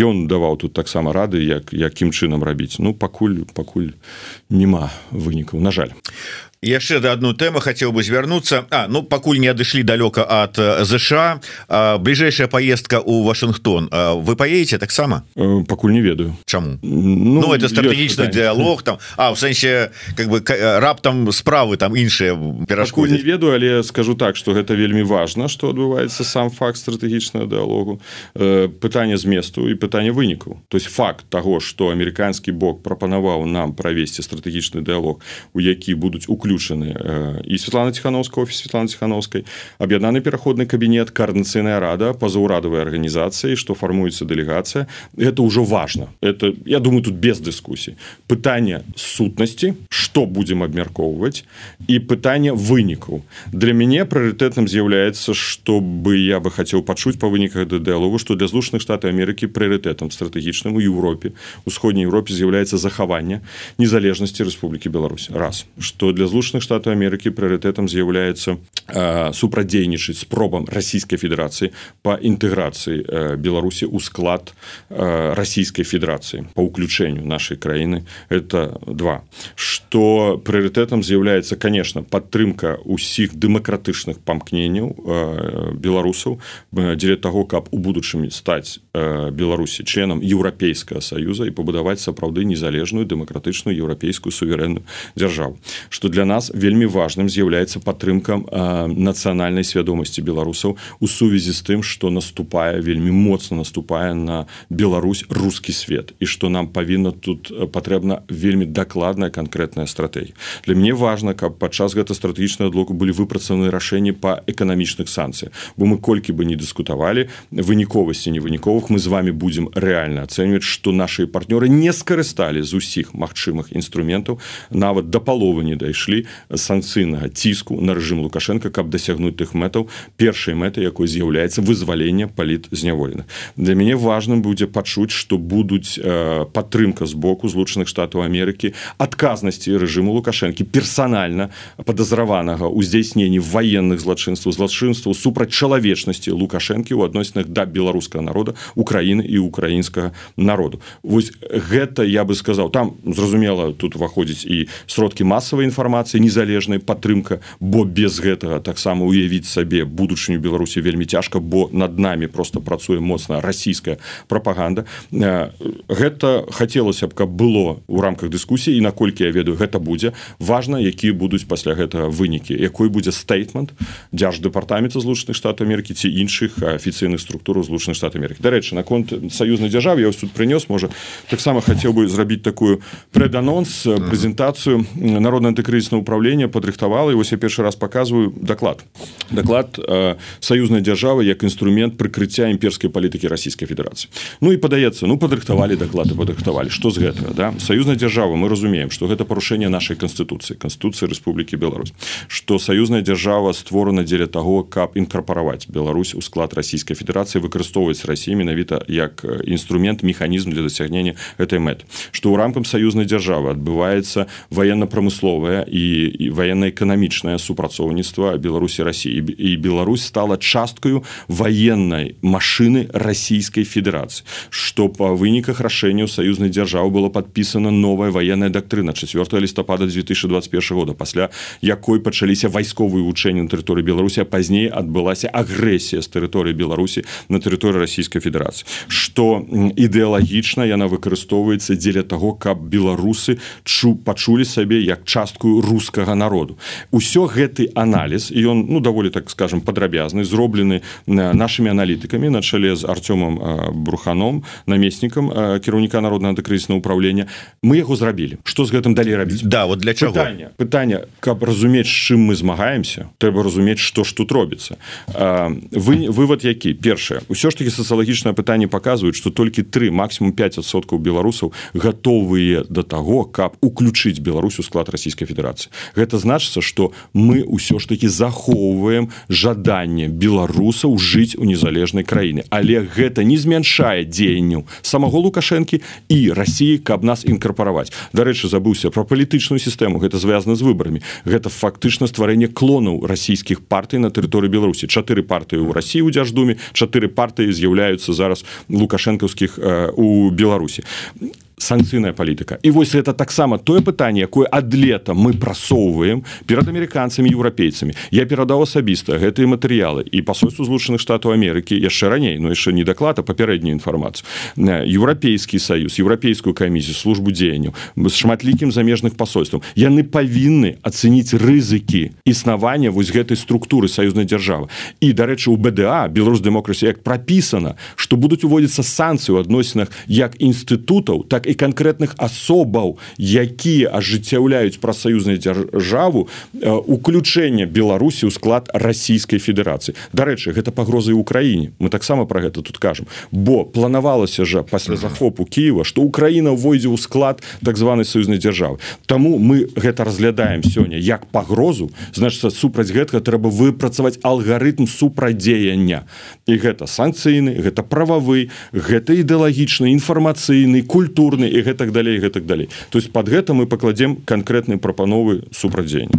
Ён даваў тут таксама рады як якім чынам рабіць. Ну пакуль пакуль няма вынікаў на жаль яшчэ да одну тэму хотел бы звярнуцца. А ну пакуль не адышлі далёка от ЗША бліжэйшая поездка у Вашингтон вы поедете таксама? Э, пакуль не ведаю. Чаму? Ну, ну это стратегічны дыалог там. А в сэнсе как бы раптам справы там іншыя перашкуль не ведаю але скажу так что гэта вельмі важно что адбываецца сам факт стратэгічнага дыалогу э, пытанне зместу і пытанне вынікаў. То есть факт того что амерыканскі бок прапанаваў нам правесці стратэгічны дыалог у які будуць уключ уключаны і Святлана ціхановска офіс Святлана ціхановскай аб'яднаны пераходны кабінет коорднацыйная рада пазаўрадавай арганізацыі што фармуецца дэлегацыя это ўжо важно. Это я думаю тут без дыскусій пытанне сутнасці что будзем абмяркоўваць і пытанне вынікаў для мяне прыоритетным з'яўляецца чтобы я бы хацеў пачуць па выніках да дыалогу што для злучаных штатаў Амерыкі прыоритетам стратэгічным у Еўропе усходняй Еўропе з'яўляецца захаванне незалежнасці Рэспублікі Беларусь. Раз. Что для злучаных штатаў Амерыкі прыоритетам з'яўляецца супрадзейнічаць спробам расійскай федэрацыі по інтэграцыі беларусі ў склад расійскай федэрацыі по ўключэнню нашай краіны это два. Что прыоритетам з'яўляецца конечно падтрымка усіх дэмакратычных памкненняў беларусаў дзеля того каб у будучымі стаць беларусі членам еўрапейскага саюза і пабудаваць сапраўды незалежную дэмакратычную еўрапейскую суверенную дзяржаву что для нас нас вельмі важным з'яўляецца падтрымка нацыянальнай свядомасці беларусаў у сувязі з тым што наступае вельмі моцна наступае на Беларусь рускі свет. І што нам павінна тут патрэбна вельмі дакладная канкрэтная стратэгія. Для мяне важна каб падчас гэта стратэгічнага блоку былі выпрацаваны рашэнні па эканамічных санкцыях. Бо мы колькі бы не дыскутавалі выніковасці невыніковых мы з вами будзем рэальна ацэньваць што наши партнёры не скарысталі з усіх магчымых інструментаў нават да паловы не дайшлі санкцыйнага ціску на рэжым лукашенко каб дасягнуць тых мэтаў першай мэты якой з'яўляецца вызвалення паліт зняволеных для мяне важным будзе пачуць што будуць э, падтрымка з боку злучаных штатаў Амерыкі адказнасці рэжыму лукашэнкі персанальна падазраванага ў здзяйсненні военных злачынстваў злачынстваў супраць чалавечнасці лукашэнкі ў адносінах да беларускага народа Украіны і украінскага народу. Вось гэта я бы сказаў там зразумела тут уваходзіць і сродкі масавай інфармацыі адбываецца незалежная падтрымка бо без гэтага таксама уявіць сабе будучыню беларусі вельмі цяжка бо над нами просто працуе моцна расійская пропаганда э, гэта хацелася б каб было у рамках дыскусіі і наколькі я ведаю гэта будзе важна якія будуць пасля гэтага вынікі. Якой будзе стейтмент дзярж дэпартамента злучаных штат Амерыкі ці іншых афіцыйных структур злучаных штат Амерыкі. Дарэчы наконт саюзнай дзяржавы я тут прынёс можа таксама хацеў бы зрабіць такую преданонс прэзентацыю народна антыкрызісна управление падрыхтавала і вось я першы раз показываю доклад. Доклад э, саюзная дзяржава як інструмент прыкрыцця імперской палітыкі Российской Федерации. Ну і падаецца ну падрыхтавалі доклады падрыхтавалі что з гэтага да? Саюзная дзяржава мы разумеем что гэта парушэнне нашай конституции конституции Республікі Беларусь. Что саюзная дзяржава створана дзеля того каб інкарпараваць Беларусь у склад Российской Федерации выкарыстоўваць России менавіта як інструмент механізм для дасягнення этой мэт что ў рамкам саюзнай дзяржавы адбываецца военно-прамысловая і і военно-эканамічнае супрацоўніцтва беларусі россии і Беларусь стала часткаю военной машины российской федерации что по выніках рашэнняў саюзнай дзяржавы было подпісана новая военная доктрына 4 лістопада 2021 года пасля якой пачаліся вайсковыя вучэнні на тэрыторыі беларусі пазней адбылася агрэсія з тэрыторыі беларусі на тэрыторыі российской федерации. Что ідэалагічна яна выкарыстоўваецца дзеля того каб беларусы чу пачулі сабе як частку рус рускага народу. Усё гэты аналіз і ён ну даволі так скажем падрабязны зроблены нашими аналітыкамі на чале з артёмом бруханом намеснікам кіраўніка народнага антыкрызіснага управлення мы яго зрабілі. Что з гэтым далей рабіць? Да вот для чаго? Пытання, пытання каб разумець чым мы змагаемся трэба разумець што ж тут робіцца. Вы вывод які? Першае. Ўсё ж таки сацыялагічнае пытанне показваюць что толькі три максимум 5соткаў беларусаў готовыя до того каб уключыць Беларусь у склад Российской Федерации федерации гэта значится что мы ўсё ж таки захоўваем жаданне беларусаў жыць у незалежнай краіны але гэта не змяншае дзеянню самого лукашэнкі і Росіі каб нас інкарпараваць. Дарэчы забыўся про палітычную сістэму. Гэта звязана з выбарамі. Гэта фактычна стварэнне клонаў расійскіх партый на тэрыторыі беларусі. Чатыры партыі ў Росіі у дзяждуме чатыры партыі з'яўляюцца зараз лукашэнкаўскіх у беларусі санкцыйная палітыка і вось это таксама тое пытанне якое ад лета мы прасоўваем перад амерыканцамі еўрапейцамі. Я перадаў асабіста гэтыя матэрыялы і пасольству злучаных штатаў Амерыкі яшчэ раней но яшчэ не даклада папярэднюю інфармацыю. Еўрапейскі саюз еўрапейскую камісію службу дзеянню з шматлікім замежных пасольствам. Яны павінны ацэніць рызыкі існавання вось гэтай структуры саюзнай дзяржавы. І дарэчы у БДА беларус дэмокрасі як прапісана што будуць уводзіцца санкцыі ў адносінах як інстытутаў так і канкрэтных асобаў якія ажыццяўляюць прафсаюзнай дзяржаву уключэння беларусі ў склад расійскай федэрацыі. Дарэчы гэта пагрозы ўкраіне мы таксама про гэта тут кажам. Бо планавалася жа пасля захопу Киева что Украіна войдзе ў склад так званой саюзнай дзяржавы. Таму мы гэта разглядаем сёння як пагрозу. Значится супраць гэтага трэба выпрацаваць алгарытм супрадзеяння. І гэта санкцыйны гэта прававы гэта ідэалагічны інфармацыйны культуры культурны і гэтак далей гэтак далей. То есть под гэта мы пакладзем канкрэтныя прапановы супрадзення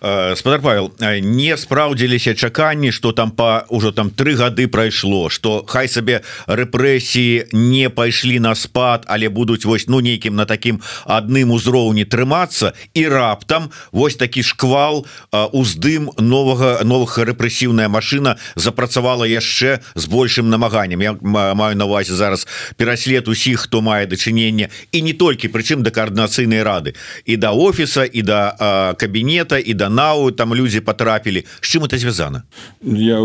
э, спадар павел э, не спраўдзіліся чаканні что там по ўжо там три гады прайшло что хай сабе рэпрэсіі не пайшлі на спад але будуць вось ну нейкім на таким адным узроўні трымацца і раптам вось такі шквал э, уздым новага новых рэпрэсіўная машина запрацавала яшчэ з большим намаганнем. Я маю на увазе зараз пераслед усіх хто мае дачынення дачынення і не толькі прычым да коаардынацыйнай рады і да офіса і да кабінета і да нау там людзі потрапілі з чым это звязана я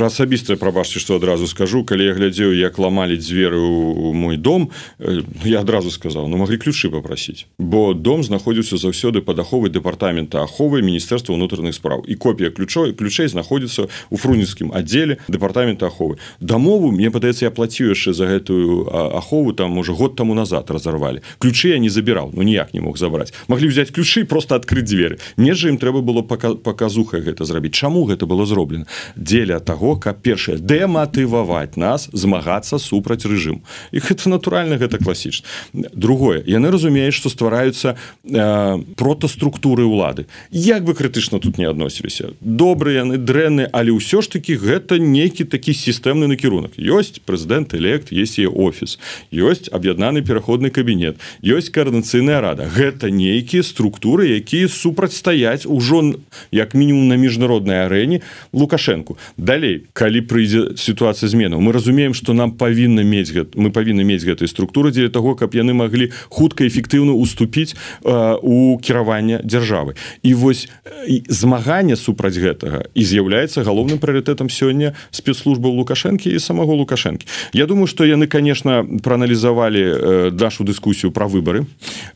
асабістая прабачце что адразу скажу. Калі я глядзеў як ламалі дзверы у мой дом я адразу сказал ну могли ключы попросить бо дом знаходзіўся заўсёды под аховай дэпартамента аховы міністэрства унутраных спраў і копія ключой ключей знаходзіцца у фрунецкім аддзеле дэпартамента аховы. Дамову мне падаецца я плаціў яшчэ за гэтую ахову там уже год тому назад назад разорвали. Ключи я не забирал ну ніяк не мог забрать. Могли взять ключи просто открыть двери мне же им трэба было пока показуха гэта зрабіць чаму гэта было зроблена дзеля того как першае дэматываваць нас змагацца супраць рэжым. Их это натуральна гэта класічна. Другое яны разумеюць что ствараюцца э, протаструктуры улады як бы крытычна тут не адносіліся. Добрыя яны дрэнны але ўсё ж таки гэта нейкі такі сістэмны накірунак. Ёсць прэзідэнт элект есть офіс ёсць аб'яднаны пераход пераходны кабінет. Ёсць коаардынацыйная рада. Гэта нейкія структуры якія супрацьстаяць ужо як мінімум на міжнароднай арэне лукашэнку. Далей калі прыйдзе сітуацыя зменаў мы разумеем что нам павінна мець гэта мы павінны мець гэтай структуры дзеля того каб яны маглі хутка эфектыўна уступіць э, у кіравання дзяржавы. І вось змагання супраць гэтага і з'яўляецца галоўным прыоритетом сёння спецслужба лукашэнкі і самого лукашэнкі. Я думаю что яны конечно проаналізавалі э, нашу дыскусію про выборы.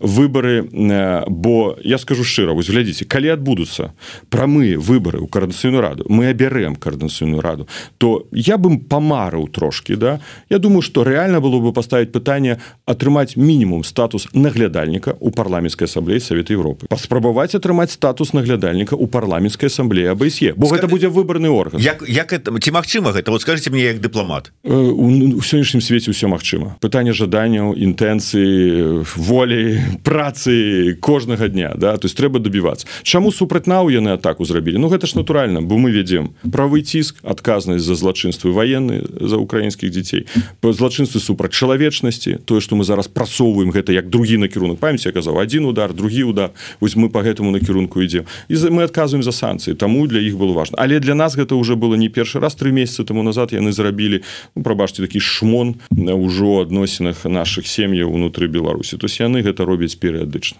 Выборы э, бо я скажу шчыра вось глядзіце калі адбудуцца прамыя выборы у коаардынацыйную раду мы абярэм коаардынацыйную раду то я бы памарыў трошки да. Я думаю что реально было бы поставить пытанне атрымаць мінімум статус наглядальніка у парламенской ассамблеі совета Европы. Паспрабаваць атрымаць статус наглядальніка у парламенской ассамблеі абсе. Бо Ска... гэта будзе выборны орган. Як, як это ці магчыма гэта? Вот скажите мне як дыпламат. Э, у, у сённяшнім свеце ўсё магчыма. Пытанне жаданняў інтэ інтэнцыі волі працы кожнага дня да? То есть трэба добівацца Чаму супраць-нау яны атаку зрабілі? Ну гэта ж натуральна бо мы ведзем правы ціск адказнасць за злачынствы военны за украінскіх дзяцей по злачынстве супраць чалавечнасці тое што мы зараз прасоўваем гэта як другі накірунак. Памяці казаў один удар другі удар. Вось мы по гэтаму накірунку ідзем. І мы адказваем за санкцыі. Таму для іх было важно але для нас гэта уже было не першы раз. Три месяцы тому назад яны зрабілі ну, прабачце такі шмон ўжо адносінах наших сем'яў сем'яў унутры беларусі. То яны гэта робяць перыядычна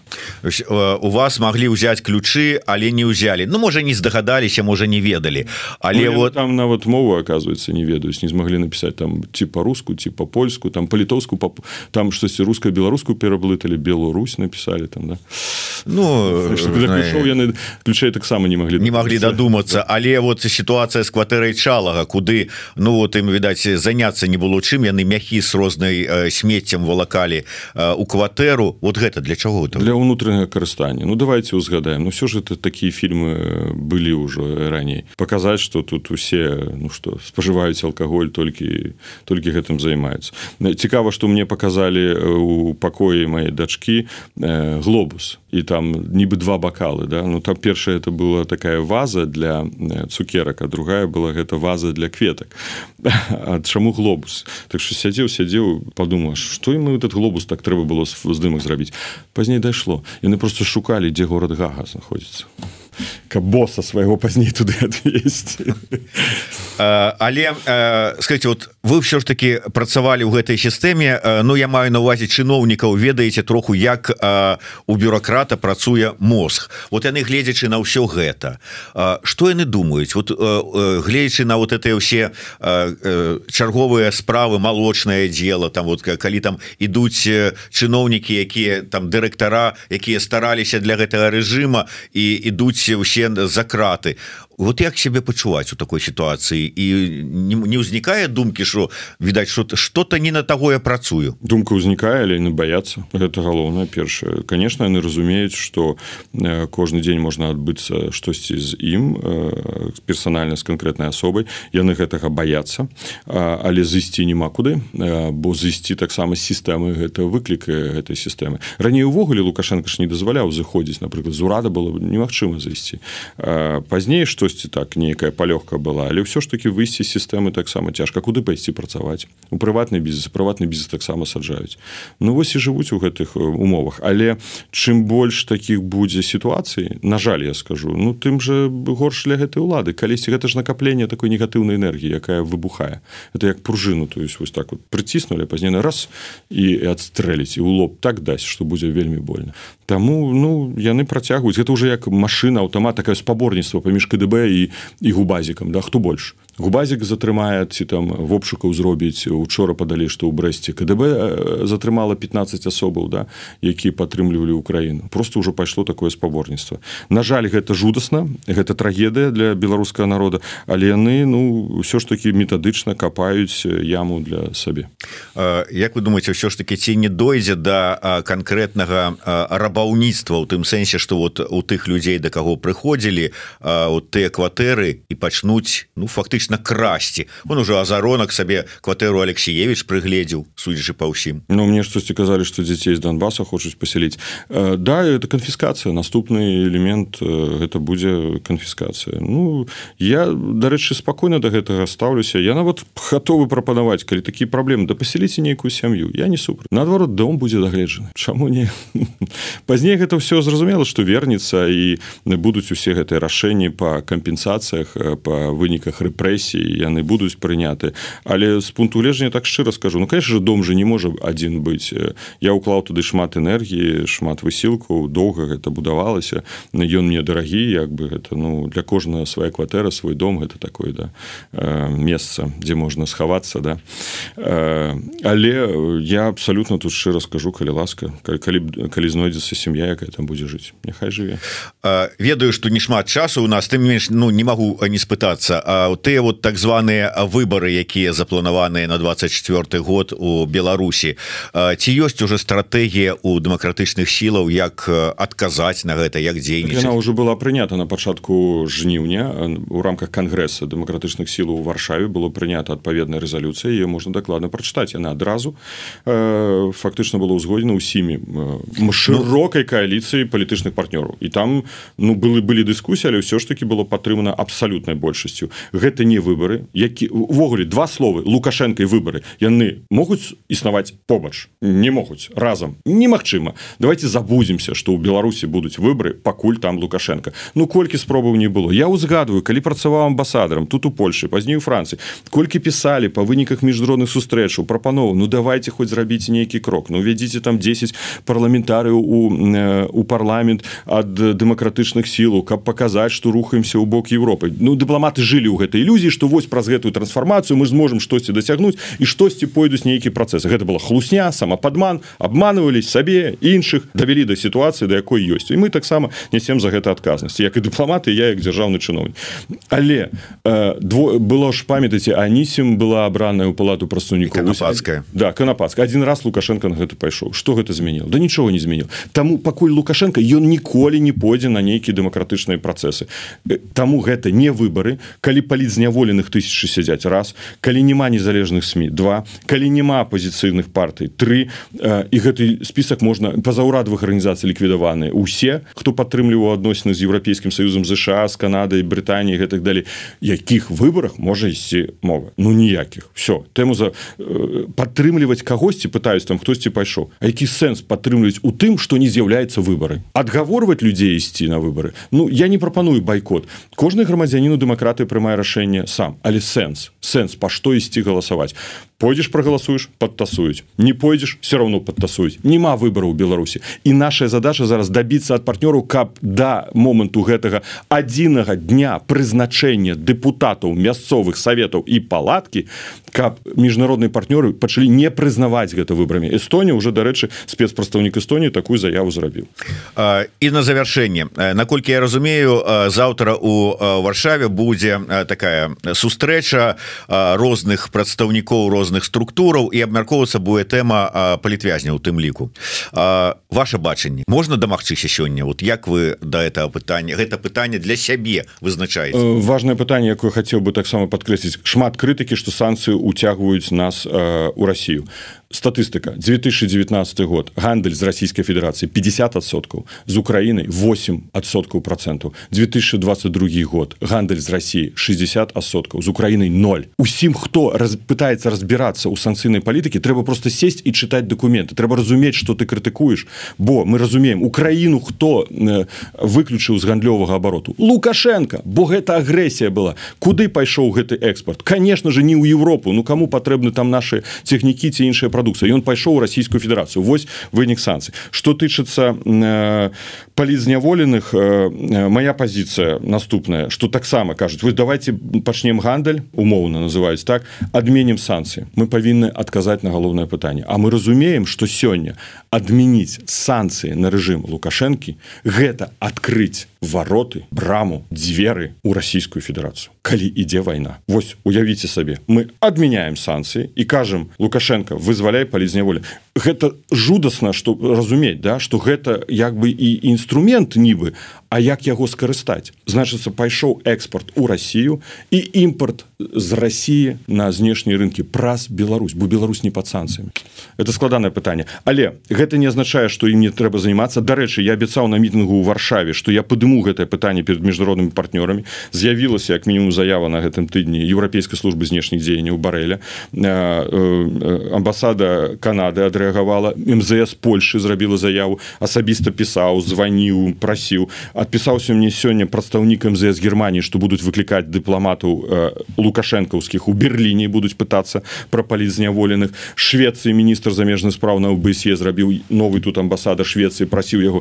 у вас могли ўзяць ключы але не ўзялі Ну можа не здагадаліся можа не ведалі але ну, вот там нават мову оказывается не ведаюць не змаглі напісаць там ці по-руску ці по-польску там па-літоўску па... там штосьці руска-беларуску пераблыталі Беларусь написали там да. Ну яны ключай таксама не могли не могли дадумацца але вот сітуацыя з кватэрай чалага куды ну вот ім відаць заняться не было чым яны мяхі с рознай смеццем валака забіралі у кватэру. Вот гэта для чаго для ўнутранага карыстання. Ну давайте узгадаем Ну все ж это такія фільмы былі ўжо раней. Паказаць что тут усе ну что спажываюць алкаголь толькі толькі гэтым займаюцца. Цікава что мне показалі у пакоі моей дачки глобус і там нібы два бакалы да? Ну там першая это была такая ваза для цукерак а другая была гэта ваза для кветак. А чаму глобус? Так что сядзеў сядзеў подумаешь что мы этот глобус так трэба было здымак зрабіць? Пазней дайшло. Яны просто шукалі дзе город гага знаходзіцца каб боса свайго пазней туды адвесці але скажите вот вы все ж таки працавалі ў гэтай сістэме Ну я маю на увазе чыноўнікаў ведаеце троху як у бюрократа працуе мозг. Вот яны гледзячы на ўсё гэта. Что яны думаюць? Вот гледзячы на вот это ўсе чарговыя справы молочное дело там вот калі там ідуць чыноўнікі якія там дырэктара якія стараліся для гэтага рэжыма і ідуць усе за краты вот як себе пачуваць у такой сітуацыі? І не, не ўзнікае думкі что відаць что что-то не на таго я працую? Думка ўзнікае але не баяцца. Гэта галоўнае першае. Конечно яны разумеюць что кожны дзень можна адбыцца штосьці з ім персанальна з канкрэтнай асобай. Яны гэтага баяцца. Але зысці няма куды бо зысці таксама сістэмы гэта выклікае гэтай сістэмы. Раней увогуле лукашенко ж не дазваляў заходзіць напрыклад з урада было немагчыма зайсці пазней что штосьці так нейкая палёгка была але ўсё ж таки выйсці сістэмы таксама цяжка куды пайсці працаваць у прыватны бізнес прыватны бізнес таксама саджаюць Ну вось і жывуць у гэтых умовах. Але чым больш таких будзе сітуацыі на жаль я скажу ну тым же горш для гэтай улады. Калісьці гэта ж накапленне такой негатыўнай энергіі якая выбухае. Это як пружыну то есть вось так вот прыціснули пазней на раз і адстрэліць і ў лоб так дасць что будзе вельмі больно Таму ну яны працягваюць. Это уже як машина аўтамат такое спаборніцтва паміж КДБ і і губазікам да хто больш губазік затрымае ці там вопшукаў зробіць учора падалі што ў брэсце КДБ затрымала 15 асобаў да які падтрымлівалі ўкраіну просто ўжо пайшло такое спаборніцтва На жаль гэта жудасна гэта трагедыя для беларускага народа але яны ну ўсё ж таки метадычна капаюць яму для сабе. Як вы думаете ўсё ж таки ці не дойдзе да канкрэтнага рабаўніцтва у тым сэнсе што вот у тых людзей да каго прыходзілі вот тыя кватэры і пачнуць ну фактычна фактычна красці. Он уже азаронак сабе кватэру Алексеевич прыгледзеў судзячы па ўсім. Ну мне штосьці казалі што дзяцей з Донбаса хочуць пасяліць. Э, Да это канфіскацыя. Наступны элемент гэта будзе канфіскацыя. Ну я дарэчы спакойна да гэтага стаўлюся. Я нават гатовы прапанаваць калі такі праблемы да пасяліце нейкую сям'ю. Я не супраць. Наадварот дом будзе дагледжаны. Чаму не? Пазней гэта ўсё зразумела што вернецца і будуць усе гэтыя рашэнні па кампенсацыях па выніках рэпрэсій рэпрэсіі яны будуць прыняты. Але з пункту гледжання так шчыра скажу ну конечно же дом же не можа адзін быць. Я ўклаў туды шмат энергіі шмат высілкаў доўга гэта будавалася. Ён мне дарагі як бы гэта ну для кожнага свая кватэра свой дом гэта такое да месца дзе можна схавацца да. Але я абсолютно тут шчыра скажу калі ласка калі калі знойдзецца сям'я якая там будзе жыць. Няхай жыве. Ведаю что не шмат часу у нас тым менш ну не магу не спытацца А тыя вот так званыя выборы якія запланаваныя на 24 год у Беларусі. Ці ёсць уже стратегія у дэмакратычных сілаў як адказаць на гэта як дзейнічаць? Она уже была прынята на пачатку жніўня. У рамках кангрэса дэмакратычных сілаў у варшаве было прынята адпаведная рэзалюцыя ее можна дакладна прачытаць. Яна адразу фактычна было ўзгодзена ўсімі шырокай кааліцыі палітычных партнёраў. І там ну былі былі дыскусіі але ўсё ж таки было падтрымана абсалютнай большасцю. Гэта не выборы які увогуле два словы лукашенко і выборы яны могуць існаваць побач? Не могуць разам немагчыма давайте забудземся что ў беларусі будуць выборы пакуль там лукашенко. Ну колькі спробаў не было я узгадываю калі працаваў амбасадарам тут у польше пазней у францыі колькі пісалі по выніках міжнародных сустрэчаў прапанову ну давайте хоть зрабіць нейкі крок ну вядзіце там 10 парламентарыяў у у парламент ад дэмакратычных сілаў каб паказаць что рухаемся ў бок Европы Ну дыпламаты жылі ў гэтай ілюзіі што вось праз гэтую трансфармацыю мы зможам штосьці дасягнуць і штосьці пойдуць нейкі працэсы. Гэта была хлусня самападман обманывались сабе іншых давялі да сітуацыі да якой ёсць. І мы таксама несем за гэта адказнасць як і дыпламаты я як дзяржаўны чыноўнік. Але э, дво было ж памятаце анісім была абраная ў палату прадстаўнікоў. Канапацкая. Да канапацка один раз лукашенко на гэта пайшоў. Что гэта зменіў да нічого не зменіў Таму пакуль лукашенко ён ніколі не пойдзе на нейкія дэмакратычныя працэсы. Таму гэта не выборы калі паліць зняволеных тысячи сядзяць раз. Калі няма незалежных сМ два. Калі няма апозіцыйных партый. Три і гэты список можна пазаўрадавых арганізацый ліквідаваны. Усе хто падтрымліваў адносіны з еўрапейскім союзом ЗША з Канадай Брытаніі гэтак далей якіх выборах можа ісці мова? Ну ніякіх. Все тэму за падтрымліваць кагосьці пытаюсь там хтосьці пайшоў. А які сэнс падтрымліваць у тым что не з'яўляецца выборы адгаворваць людзей ісці на выборы Ну я не прапаную байкот. Кожны грамадзяніну дэмакраты прымае рашэнне сам але сэнс сэнс па што ісці галасаваць пойдзеш прагаласуеш подтасуюць не пойдзеш все равно подтасуюць няма выбору ў беларусі і наша задача зараз добіцца ад партнёру каб да моманту гэтага адзінага дня прызначэння депутатаў мясцовых советаў і палаткі каб міжнародныя партнёры пачалі не прызнаваць гэта выбрамі Эстонія уже дарэчы спецпрадстаўнік Эстоніі такую заяву зрабіў. І на завяршэнне. Наколькі я разумею заўтра у варшаве будзе такая сустрэча розных прадстаўнікоў розных розных структураў і абмяркоўвацца буде тэма палітвязня у тым ліку. Ваше бачанне можна дамагчыся сёння? Вот як вы до да этого пытання гэта пытанне для сябе вызначаеце? Э, важное пытанне якое хацеў бы таксама подкрэсліць шмат крытыкі што санкцыі уцягваюць нас э, у Россию статыстыка 2019 год. Гандаль з Российской Федерации 50соткаў з Украиной 8соткаў проценту 2022 год. Гандаль з России 60соткаў з Украиной 0 усім хто раз пытается разбираться у санкцыйнай палітыкі трэба просто сесть і чытаць документы. Трэба разумець что ты крытыкуеш бо мы разумеем Украіну хто э, выключыў з гандлёвага обороту лукашенко. Бо гэта агрэсія была. Куды пайшоў гэты экспорт? Конечно же не ў Европу. Ну кому патрэбны там наши технікі ці іншыя прадукцыя ён пайшоў расійскую федерацыю вось вынік санкцый что тычыцца э, палізняволеных э, моя позиция наступная что таксама кажуць вы давайте пачнем гандаль умоўно называюць так адменім санкцыі. Мы павінны адказаць на галоўнае пытанне. А мы разумеем что сёння адмяніць санкцыі на рэжым лукашэнкі гэта адкрыць вароты браму дзверы у расійскую федерацыю калі ідзе вайна Вось уявіце сабе мы адмяняем санкцыі і кажам лукашенко вызваляй палізняволі гэта жудасна что разумець да что гэта як бы і інструмент нібы А як яго скарыстаць? Значыцца пайшоў экспорт у Россию і імпорт з России на знешнія рынки праз Беларусь бо Беларусь не под санкцыямі. Это складанае пытанне. Але гэта не азначае что ім не трэба заниматься дарэчы я абяцаў на мітынгу у варшаве что я падыму гэтае пытанне перед міжнароднымі партнёрамі. З'явілася як мінімум заява на гэтым тыдні еўрапейскай службы знешніх дзеянняў барэля. Амбасада Канады адрэагавала МЗС Польшы зрабіла заяву асабіста пісаў званіў прасіў адпісаўся мне сёння прадстаўнік МЗС Германії што будуць выклікаць дыпламатаў э, лукашэнкаўскіх у Берліне будуць пытацца прапаліць зняволеных Швецыі міністр замежных спраў на УБСЕ зрабіў новый тут амбасада Швецыі прасіў яго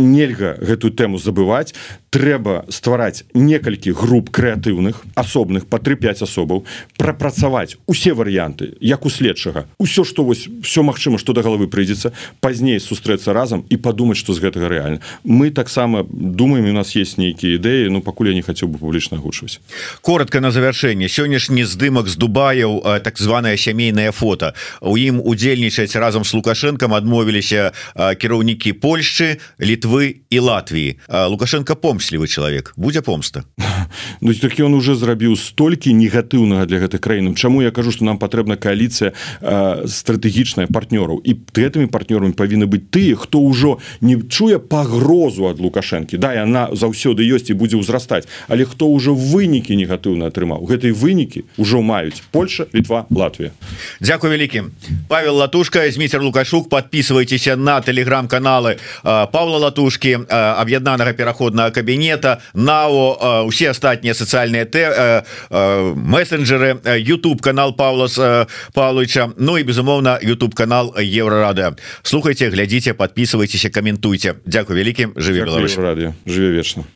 нельга гэтую тэму забываць трэба ствараць некалькі груп крэатыўных асобных по 3-5 асобаў прапрацаваць усе варыянты як у следчага. Ўсё што вось все магчыма што да галавы прыйдзецца пазней сустрэцца разам і падумаць што з гэтага рэальна. Мы таксама думаем у нас есть нейкія ідэі ну пакуль я не хацеў бы публічна агучваць. Коротко на завяршэнне. Сённяшні здымак з дубаяў так званое сямейное фото у ім удзельнічаць разам с лукашэнкам адмовіліся кіраўнікі Польшчы літвы і Латвіі. Лукашенко помслівы чалавек будзе помста Ну так ён уже зрабіў столькі негатыўнага для гэтай краіны. Чаму я кажу что нам патрэбна коаліцыя стратэгічная партнёраў? І гэтымі партнёрамі павінны быць тыя хто ўжо не чуе пагрозу ад лукашэнкі. Да яна заўсёды ёсць і будзе ўзрастаць. Але хто ўжо вынікі негатыўна атрымаў? Гэтай вынікі ўжо маюць Польша літва Латвія. Дякую вялікім Павел латушка зміцер лукашук. Подписывайтеся на телеграм-каналы Павла латушки аб'яднанага пераходнага кабінета нао усе астатнія сацыяльныя т мессенджеры YouTube канал Павлас Павловича Ну і безумоўна YouTube канал еврорада. Слухайте глядзіце подписывайтеся каментуйте Дякую вялікім жыве радыё жыве вечна